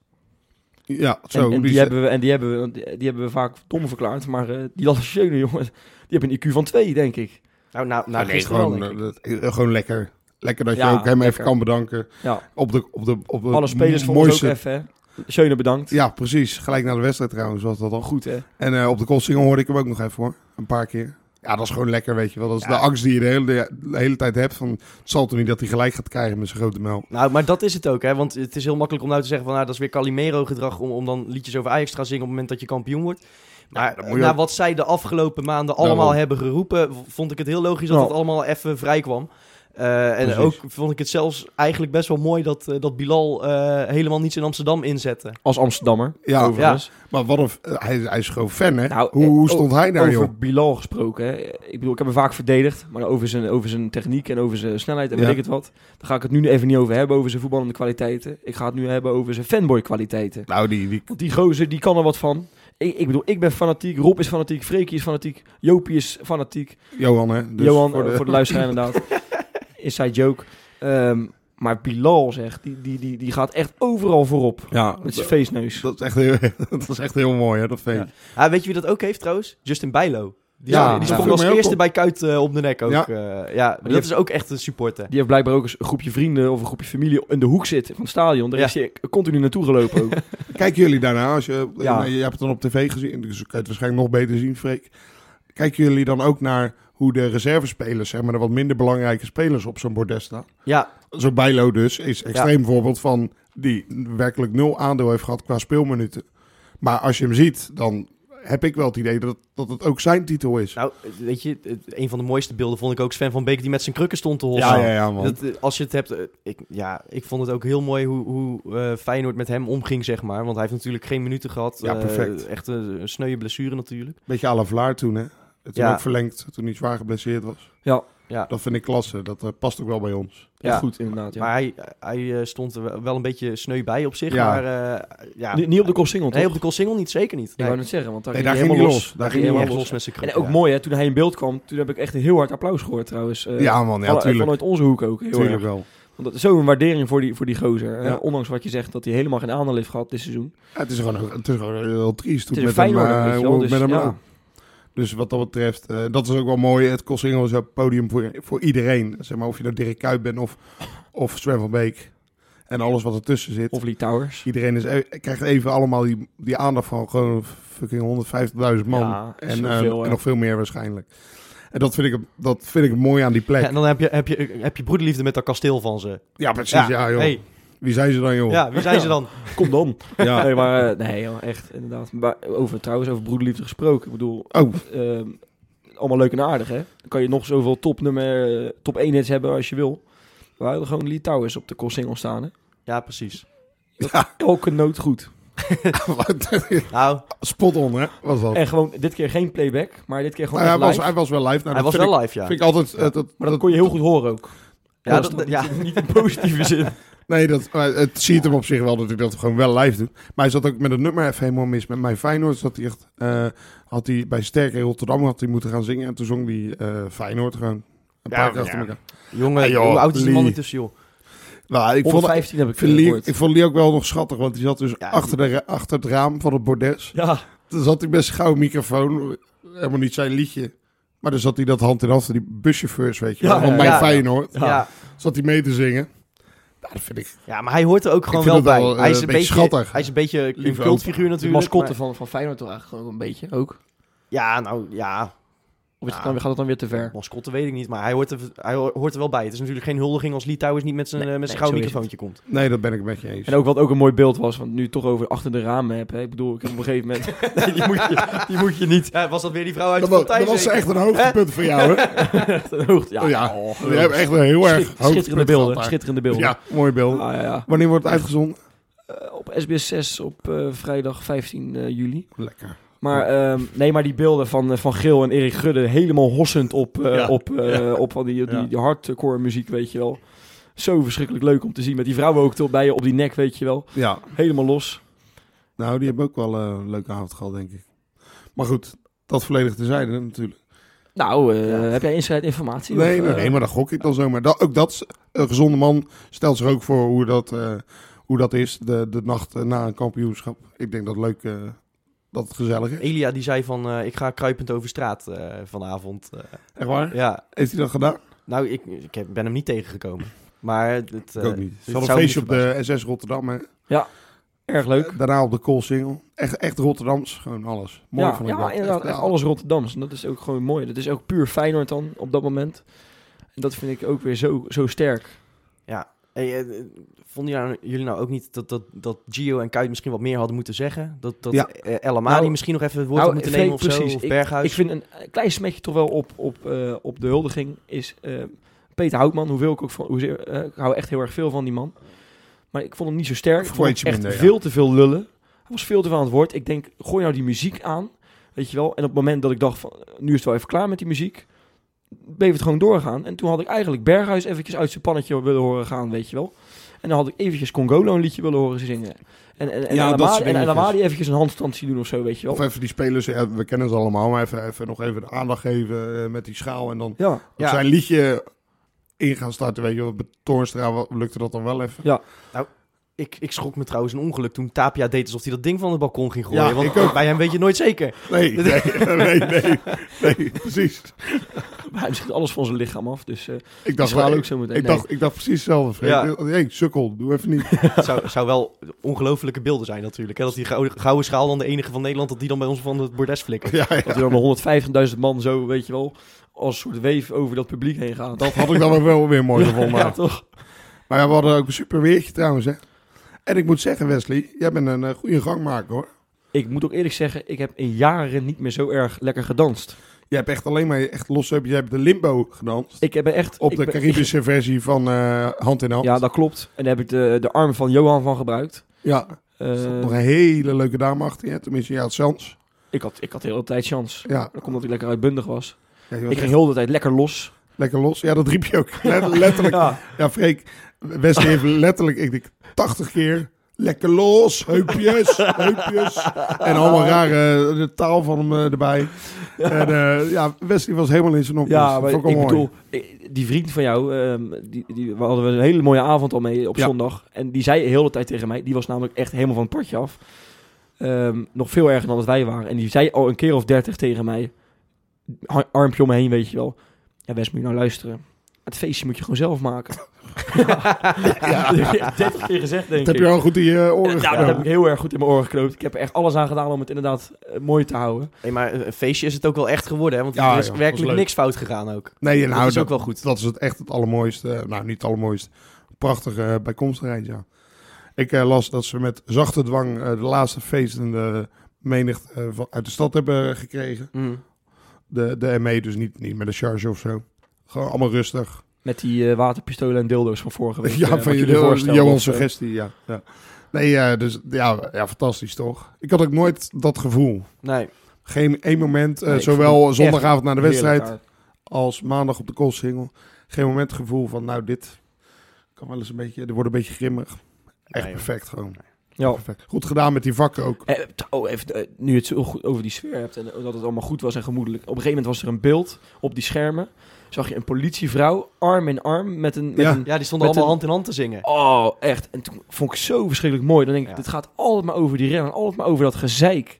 Ja, En, zo. en die, die hebben we, en die, hebben we, die, die hebben we vaak dom verklaard. Maar eh, die Lasse Schöne, jongen, die hebben een IQ van 2, denk ik. Nou, nou, nou nee, wel, gewoon, eh, dat- gewoon lekker. Lekker dat je ook hem lekker. even kan bedanken. Ja, Op de, op de, op de alle spelers vonden ons mooiste... ook even. hè. Schöne bedankt. Ja, precies. Gelijk na de wedstrijd trouwens was dat al. Goed, hè? En eh, op de Koolsingel hoorde ik hem ook nog even hoor. Een paar keer. Ja, dat is gewoon lekker, weet je wel. Dat is Ja. de angst die je de hele, de hele tijd hebt. Van, het zal toch niet dat hij gelijk gaat krijgen met zijn grote mel. Nou, maar dat is het ook, hè? Want het is heel makkelijk om nou te zeggen van, nou, dat is weer Calimero-gedrag om, om dan liedjes over Ajax te gaan zingen op het moment dat je kampioen wordt. Maar na ook- wat zij de afgelopen maanden allemaal hebben geroepen, vond ik het heel logisch dat Ja. het allemaal even vrij kwam. Eh, en Precies. ook vond ik het zelfs eigenlijk best wel mooi dat, eh, dat Bilal eh, helemaal niets in Amsterdam inzette. Als Amsterdammer, Ja, overigens. maar wat een, hij, hij is gewoon fan, hè? Nou, hoe, stond hij daar, over joh? Bilal gesproken. Hè. Ik bedoel, ik heb hem vaak verdedigd. Maar over zijn, over zijn techniek en over zijn snelheid en Ja. weet ik het wat. Daar ga ik het nu even niet over hebben, over zijn voetballende kwaliteiten. Ik ga het nu hebben over zijn fanboy kwaliteiten. Nou, die, die, Want die gozer, die kan er wat van. Ik, ik bedoel, ik ben fanatiek. Rob is fanatiek. Freekie is fanatiek. Jopie is fanatiek. Johan, hè? Dus Johan, voor voor de, de, luisteraar inderdaad. Inside joke. Ehm, maar Bilal, zeg, die, die, die, die gaat echt overal voorop. Ja, Met zijn feestneus. dat, is echt heel, dat is echt heel mooi, hè? Dat feest. Ja. Ah, weet je wie dat ook heeft trouwens? Justin Bijlo. Die, Ja, die sprong als eerste bij Kuit eh, op de nek ook. Ja. Ja, ja dat heeft- is ook echt een supporter. Die heeft blijkbaar ook eens een groepje vrienden of een groepje familie in de hoek zitten van het stadion. Daar Ja. is hij continu naartoe gelopen ook. Kijken jullie daarna, als je, Ja. je hebt het dan op tv gezien, dus kan je het waarschijnlijk nog beter zien, Freek. Kijken jullie dan ook naar hoe de reservespelers, zeg maar de wat minder belangrijke spelers op zo'n bordes staan? Ja, Zo Bijlo dus, is een extreem voorbeeld van die werkelijk nul aandeel heeft gehad qua speelminuten. Maar als je hem ziet, dan heb ik wel het idee dat, dat het ook zijn titel is. Nou, weet je, het- een van de mooiste beelden vond ik ook Sven van Beek die met zijn krukken stond te ja, hossen. ja, ja, man. Dat, eh, als je het hebt, eh, ik, ja, ik vond het ook heel mooi hoe, hoe eh, Feyenoord met hem omging, zeg maar. Want hij heeft natuurlijk geen minuten gehad. Ja, perfect. echt een, een sneuwe blessure natuurlijk. Beetje à la Vlaar toen, hè? Het toen Ja. ook verlengd, toen hij zwaar geblesseerd was. Ja, Ja, Dat vind ik klasse. Dat eh, past ook wel bij ons. ja. Goed inderdaad. Ja. maar hij, hij eh, stond er wel- een beetje sneu bij op zich. Ja. Maar eh, ja, Ni- niet op de Koolsingel, nee, toch? op de Koolsingel niet, zeker niet. Ik Nee, wou net zeggen, want daar Nee, ging daar hij ging helemaal hij los. los. Daar ging ging hij echt los. los met zijn En krukken. ook ja. mooi, hè, toen hij in beeld kwam, toen heb ik echt een heel hard applaus gehoord trouwens. Eh, Ja, man. Ja, van- tuurlijk. Vanuit onze hoek ook, heel Tuurlijk erg. wel. Want dat is zo'n waardering voor die, voor die gozer. Ja. Ondanks wat je zegt, dat hij helemaal geen aandeel heeft gehad dit seizoen. Ja, het is gewoon, het is gewoon heel triest. Het is met hem, je wel, hoe het dus met hem ja. Dus wat dat betreft, eh, dat is ook wel mooi. Het Koolsingel is een podium voor, voor iedereen. Zeg maar, of je nou Dirk Kuyt bent of, of Sven van Beek. En alles wat ertussen zit. Of Lee Towers. Iedereen is, e- krijgt even allemaal die, die aandacht van gewoon fucking 150.000 man. Ja, en, eh, hè. en nog veel meer waarschijnlijk. En dat vind ik, dat vind ik mooi aan die plek. Ja, Ja, en dan heb je, heb, je, heb je broederliefde met dat kasteel van ze. precies. Ja, joh. Hey, Wie zijn ze dan, joh? ja, wie zijn ze dan? Kom dan. Ja. Nee, maar eh, nee, joh, echt, inderdaad. Maar over, trouwens, over broederliefde gesproken. Ik bedoel, Oh, ehm, allemaal leuk en aardig, hè? Dan kan je nog zoveel topnummer, eh, top 1 hits hebben als je wil. We hadden gewoon Lee Towers op de Koolsingel staan, hè? Ja, precies. ja. Elke noot goed. Nou, Spot on, hè? Was dat. En gewoon dit keer geen playback, maar dit keer gewoon Nou, hij, echt was, live. hij was wel live. Nou, hij was vind wel ik, live, ja. Vind ik altijd... eh, dat, Maar dat kon je heel goed horen ook. Ja, dat, ja. Niet in positieve zin. Nee, dat, het ziet hem op zich wel dat hij dat gewoon wel live doet. Maar hij zat ook met het nummer even helemaal mis. Met mijn Feyenoord zat hij echt... eh, had hij bij Sterk in Rotterdam had hij moeten gaan zingen. En toen zong hij eh, Feyenoord gewoon. Een Ja, paar keer ja. achter elkaar. Jongen, Ja, joh, hoe oud is die man intussen, joh? Nou, ik vond, 115 heb ik ik, gehoord. ik vond Lee ook wel nog schattig. Want hij zat dus Ja, achter, de, achter het raam van het bordes. Ja, Toen zat hij zijn gouden microfoon. Helemaal niet zijn liedje. Maar dan zat hij dat hand in hand van die buschauffeurs, weet je Ja, wel. Van ja, mijn ja. Feyenoord. Ja. Ja. Zat hij mee te zingen. Dat vind ik... ja, maar hij hoort er ook gewoon wel bij. wel, eh, hij is een een beetje schattig. Hij is een beetje een cultfiguur de natuurlijk. mascotte maar- van, van Feyenoord toch eigenlijk gewoon een beetje ook? Ja, nou, ja. Of is het Ja. dan, gaat het dan weer te ver? Mascotte weet ik niet, maar hij hoort, er, hij hoort er wel bij. Het is natuurlijk geen huldiging als Lee Towers niet met zijn, Nee, eh, met zijn nee, gouden microfoontje komt. Nee, dat ben ik met je eens. En ook wat ook een mooi beeld was, want nu het toch over achter de ramen heb. Hè? Ik bedoel, ik heb op een gegeven moment... nee, die, moet je, die moet je niet... Ja, was dat weer die vrouw uit Dat, de was, dat was echt een hoogtepunt voor jou, hè? ten hoogte- ja, Oh, ja. oh, Je hebt echt een heel erg Schit- schitterende hoogtepunt beelden. Schitterende beelden. Ja, mooi beeld. Ah, ja, ja. Wanneer wordt het uitgezonden? Eh, op SBS 6 op eh, vrijdag 15 eh, juli. Lekker. Maar ehm, nee, maar die beelden van, eh, van Gil en Erik Gudde helemaal hossend op, eh, Ja. op, eh, Ja. op van die, die, die hardcore muziek, weet je wel. Zo verschrikkelijk leuk om te zien. Met die vrouwen ook tot bij je op die nek, weet je wel. Ja, Helemaal los. nou, die hebben ook wel een leuke avond gehad, denk ik. Maar goed, dat volledig terzijde natuurlijk. Nou, eh, Ja. heb jij inside informatie? Nee, Of, nee, nee, maar dat gok ik dan zomaar. Dat, ook dat, is- een gezonde man stelt zich ook voor hoe dat, eh, hoe dat is, de, de nacht na een kampioenschap. Ik denk dat leuk, eh, dat het gezellig is. Elia die zei van, eh, ik ga kruipend over straat eh, vanavond. Eh, Echt waar? ja, Heeft hij dat gedaan? nou, ik, ik heb- ben hem niet tegengekomen. Maar het, Ik eh, ook niet. Het een feestje op de SS Rotterdam, hè. Erg leuk. Daarna op de Koolsingel. Echt, echt Rotterdams, gewoon alles. Mooi ja, vond ik ja dat. inderdaad. Echt, Echt ja. alles Rotterdams. En dat is ook gewoon mooi. Dat is ook puur Feyenoord dan, op dat moment. En dat vind ik ook weer zo, zo sterk. Hey, eh, vonden jullie nou, jullie nou ook niet dat, dat, dat Gio en Kuit misschien wat meer hadden moeten zeggen? Dat, dat Ja. eh, El Amadi Nou, misschien nog even het woord nou, had moeten nemen of zo? Of Ik- Berghuis? Ik vind een klein smetje toch wel op, op, eh, op de huldiging is eh, Peter Houtman. Hoewel ik ook van, hoezeer, eh, ik hou echt heel erg veel van die man. Maar ik vond hem niet zo sterk. Ik vond hem echt minder, ja. veel te veel lullen. Hij was veel te veel aan het woord. Ik denk, gooi nou die muziek aan. Weet je wel. En op het moment dat ik dacht van, nu is het wel even klaar met die muziek. Bleef het gewoon doorgaan. En toen had ik eigenlijk Berghuis eventjes uit zijn pannetje willen horen gaan, weet je wel. En dan had ik eventjes Congolo een liedje willen horen zingen. En, en, en, Ja, en eventjes een handstand zien doen of zo, weet je wel. Of even die spelers, ja, we kennen ze allemaal, maar even, even nog even de aandacht geven eh, met die schaal. En dan Ja. Ja. zijn liedje in gaan starten, weet je wel. Bij Toornstra lukte dat dan wel even. Ik, ik schrok me trouwens een ongeluk toen Tapia deed alsof hij dat ding van het balkon ging gooien. Ja, want ik ook. bij hem weet je nooit zeker. Nee, nee, nee, nee, nee, precies. Maar hij schiet alles van zijn lichaam af, dus eh Ik dacht, is wel ook zo meteen. ik, Nee. dacht, ik dacht precies hetzelfde. Ja. hey, sukkel, doe even niet. Het zou, zou wel ongelofelijke beelden zijn natuurlijk. Hè? Dat die gouden, gouden schaal dan de enige van Nederland, dat die dan bij ons van het bordes flikkert. Ja, ja, Dat er dan 150.000 man zo, weet je wel, als een soort weef over dat publiek heen gaan. dat had ik dan wel weer mooi gevonden. ja, toch? Maar ja, we hadden ook een super weertje trouwens, hè. En ik moet zeggen, Wesley, jij bent een eh, goede gangmaker, hoor. Ik moet ook eerlijk zeggen, ik heb in jaren niet meer zo erg lekker gedanst. Je hebt echt alleen maar echt los. Je hebt de limbo gedanst. Ik heb echt... op de ben- Caribische versie van eh, Hand in Hand. Ja, dat klopt. En daar heb ik de, de arm van Johan van gebruikt. Ja, er stond nog een hele leuke dame achter je. Tenminste, ja, het chance. ik, had, ik had de hele tijd chance. Ja, Dat komt omdat ik lekker uitbundig was. ja je was Ik ging heel de tijd lekker los. Lekker los. Ja, dat riep je ook. Let- letterlijk. Ja, Ja, Freek, Wesley heeft letterlijk, ik denk, 80 keer. Lekker los, heupjes, heupjes. En allemaal rare de taal van hem eh, erbij. En eh, ja, Wesley was helemaal in zijn nopjes. ja maar vond ik ik mooi. bedoel, ik- die vriend van jou, ehm, die, die, we hadden een hele mooie avond al mee op Ja. zondag. En die zei de hele tijd tegen mij, die was namelijk echt helemaal van het padje af. Ehm, nog veel erger dan dat wij waren. En die zei al een keer of dertig tegen mij, ar- armpje om me heen, weet je wel. Ja, Wes, moet je nou luisteren. Het feestje moet je gewoon zelf maken. ja, dat heb ik 30 keer gezegd, denk Dat heb ik. je al goed in je oren Ja, dat heb ik heel erg goed in mijn oren geknoopt. Ik heb er echt alles aan gedaan om het inderdaad eh, mooi te houden. Nee, maar een feestje is het ook wel echt geworden, hè? Want Ja, er is werkelijk niks fout gegaan ook. Nee, dat nou, is dat, ook wel goed. dat is het echt het allermooiste. Nou, niet het allermooiste. Prachtige uh, bijkomstigheid, ja. Ik eh, las dat ze met zachte dwang eh, de laatste feestende menigte eh, van- uit de stad hebben gekregen. Mm. De, de ME, dus niet, niet met een charge of zo. Gewoon allemaal rustig. Met die eh, waterpistolen en dildo's van vorige week. eh, ja, wat van je jullie voorstelden Johan of zo. suggestie, ja. ja. Nee, eh, dus ja, ja, fantastisch toch? Ik had ook nooit dat gevoel. Nee, Geen één moment, eh, Nee, zowel zondagavond na de wedstrijd als maandag op de Koolsingel. Geen moment gevoel van, nou, dit kan wel eens een beetje, er wordt een beetje grimmig. Echt Nee, perfect gewoon. Ja. Perfect. Goed gedaan met die vakken ook. Eh, oh, even, eh, nu je het zo goed over die sfeer hebt en eh, dat het allemaal goed was en gemoedelijk. Op een gegeven moment was er een beeld op die schermen. Zag je een politievrouw arm in arm met een... Met Ja. een ja, die stonden allemaal een- hand in hand te zingen. oh, echt. En toen vond ik zo verschrikkelijk mooi. Dan denk ik, Ja. het gaat altijd maar over die rennen. Altijd maar over dat gezeik.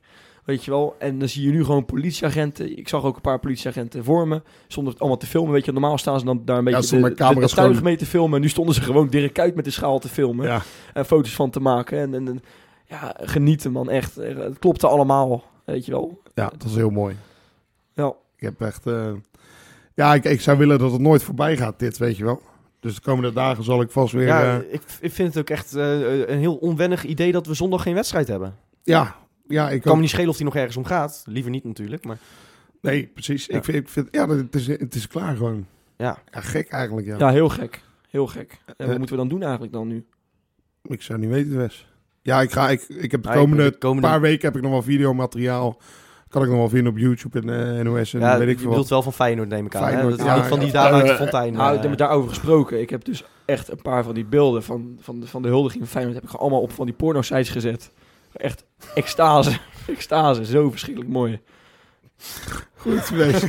Weet je wel? En dan zie je nu gewoon politieagenten. Ik zag ook een paar politieagenten voor me. Zonder het allemaal te filmen. Weet je, normaal staan ze dan daar een beetje stonden de, met camera's de, de tuig gewoon- mee te filmen. Nu stonden ze gewoon Dirk Kuyt met de schaal te filmen. Ja, en foto's van te maken. En, en, en- ja, genieten man, echt. Eh, Het klopte allemaal, weet je wel. ja, dat is heel mooi. Ja, Ik heb echt... eh, Ja, ik, ik zou willen dat het nooit voorbij gaat, dit, weet je wel. Dus de komende dagen zal ik vast weer... Ja, Ja, ik, ik vind het ook echt eh, een heel onwennig idee dat we zondag geen wedstrijd hebben. ja, ja, ik Ik kan ook. me niet schelen of die nog ergens om gaat. Liever niet natuurlijk, maar Nee, precies. Ja. Ik vind, ik vind, ja, het is, het is klaar gewoon. ja. Ja, gek eigenlijk, ja. ja heel gek. Heel gek. En wat Eh. moeten we dan doen eigenlijk dan nu? Ik zou niet weten, Wes. Ja, ik, ga, ik, ik heb de komende, de komende- paar weken heb ik nog wel videomateriaal. Kan ik nog wel vinden op YouTube en eh, NOS en ja, weet je ik veel bedoelt wat. wel van Feyenoord neem ik aan. hè? Feyenoord, Dat ja, niet van die daar uit de Eh, fontein. Nou, eh. ik heb daarover gesproken. Ik heb dus echt een paar van die beelden van, van, de, van de huldiging van Feyenoord... heb ik allemaal op van die porno-sites gezet. Echt extase. extase. Zo verschrikkelijk mooi. Goed, Wes.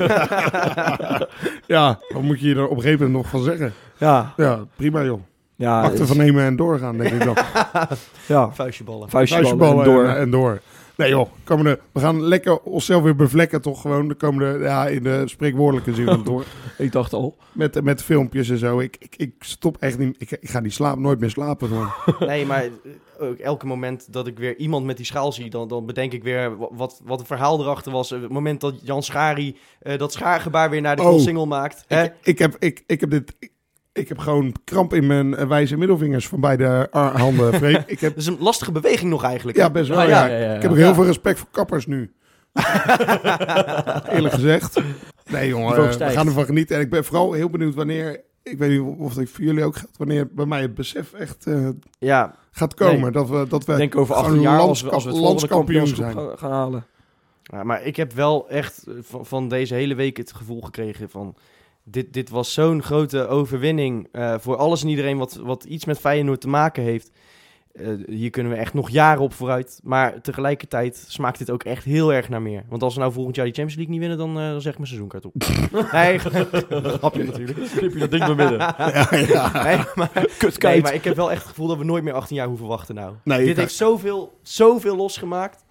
ja, wat moet je er op een gegeven moment nog van zeggen? Ja. Ja, prima joh. Ja, Akte van nemen en doorgaan, denk ik dan. ja. Vuistjeballen. Vuistje ballen Vuistjeballen en door. En, en door. Nee joh, komende, we gaan lekker onszelf weer bevlekken toch gewoon. De komende, ja, in de spreekwoordelijke zin van het woord. Ik dacht al. Met, met filmpjes en zo. Ik, ik, ik stop echt niet. Ik, ik ga niet slapen, nooit meer slapen. Gewoon. Nee, maar eh, ook elke moment dat ik weer iemand met die schaal zie, dan, dan bedenk ik weer wa- wat, wat het verhaal erachter was. Het moment dat Jan Schari eh, dat schaargebaar weer naar de Oh. single maakt. Hè? Ik, ik, heb, ik, ik heb dit. Ik, heb gewoon kramp in mijn eh, wijze middelvingers van beide ar- handen. Freek. ik heb, Dat is een lastige beweging nog eigenlijk. ja, best wel. Ah, ja, ja, ja, ja, Ik heb ook ja. heel veel respect voor kappers nu. Eerlijk gezegd. Nee, jongen. Eh, we gaan ervan genieten. En ik ben vooral heel benieuwd wanneer. Ik weet niet of het voor jullie ook geldt. Wanneer bij mij het besef echt eh, Ja, gaat komen. Nee. Dat we, dat we Ik denk over 18 gewoon jaar als we, landska- als we het landskampioen kampioenschap gaan, halen. Ja, maar ik heb wel echt eh, van, van deze hele week het gevoel gekregen van... Dit, dit was zo'n grote overwinning eh, voor alles en iedereen wat, wat iets met Feyenoord te maken heeft. Eh, hier kunnen we echt nog jaren op vooruit. Maar tegelijkertijd smaakt dit ook echt heel erg naar meer. Want als we nou volgend jaar die Champions League niet winnen, dan, eh, dan zeg ik mijn seizoenkaart op. nee, grapje natuurlijk. Knip je dat ding maar midden. Ja, ja. Nee, maar, Kut, nee, kijk. maar ik heb wel echt het gevoel dat we nooit meer 18 jaar hoeven wachten nou. Nee, dit heeft zoveel, zoveel losgemaakt.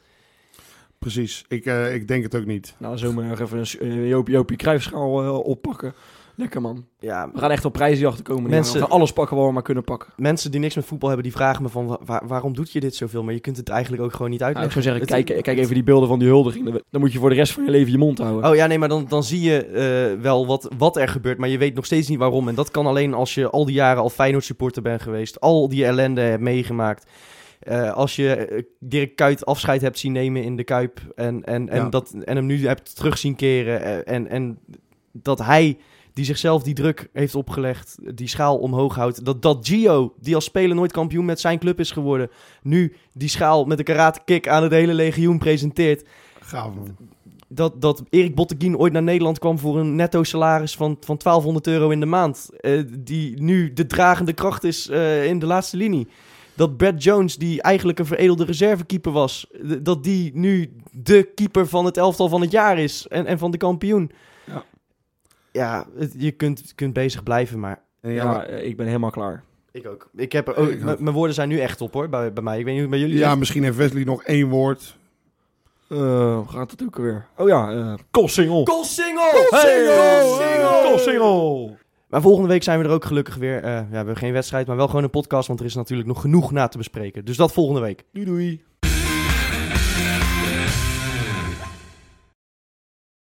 Precies. Ik, eh, ik denk het ook niet. Nou, zomaar even een eh, Joopie, Joopie Cruijffschaal eh, oppakken. Lekker man. Ja, We gaan echt op prijzenjachten komen. Mensen- Mensen... We gaan alles pakken wat we maar kunnen pakken. mensen die niks met voetbal hebben, die vragen me van wa- waar- waarom doet je dit zoveel? Maar je kunt het eigenlijk ook gewoon niet Nou, ik uitleggen. zou zeggen, kijk, kijk even die beelden van die huldiging. Dan- Dan moet je voor de rest van je leven je mond houden. Oh ja, nee, maar dan, dan zie je eh, wel wat, wat er gebeurt, maar je weet nog steeds niet waarom. En dat kan alleen als je al die jaren al Feyenoord supporter bent geweest, al die ellende hebt meegemaakt. Eh, als je eh, Dirk Kuyt afscheid hebt zien nemen in de Kuip en, en, en, Ja. dat, en hem nu hebt terug zien keren eh, en, en dat hij die zichzelf die druk heeft opgelegd, die schaal omhoog houdt, dat, dat Gio, die als speler nooit kampioen met zijn club is geworden, nu die schaal met een karate kick aan het hele legioen presenteert, Gaaf man. dat, dat Erik Botteguin ooit naar Nederland kwam voor een netto salaris van, van 1200 euro in de maand. die nu de dragende kracht is in de laatste linie. Dat Brad Jones, die eigenlijk een veredelde reservekeeper was, dat die nu de keeper van het elftal van het jaar is en, en van de kampioen. Ja. Ja, het- je kunt, kunt bezig blijven, maar Ja, ja, eh, ik ben helemaal klaar. ik ook. Ik heb er ook, Ik mijn woorden zijn nu echt op hoor, bij, bij mij. Ik weet niet hoe het bij jullie ja, is. misschien heeft Wesley nog één woord. Eh, hoe gaat het ook weer? Oh ja, eh Kossingel. Koolsingel! Hey, Kossingel! Maar volgende week zijn we er ook gelukkig weer. Eh, ja, we hebben geen wedstrijd, maar wel gewoon een podcast, want er is natuurlijk nog genoeg na te bespreken. Dus dat volgende week. Doei doei.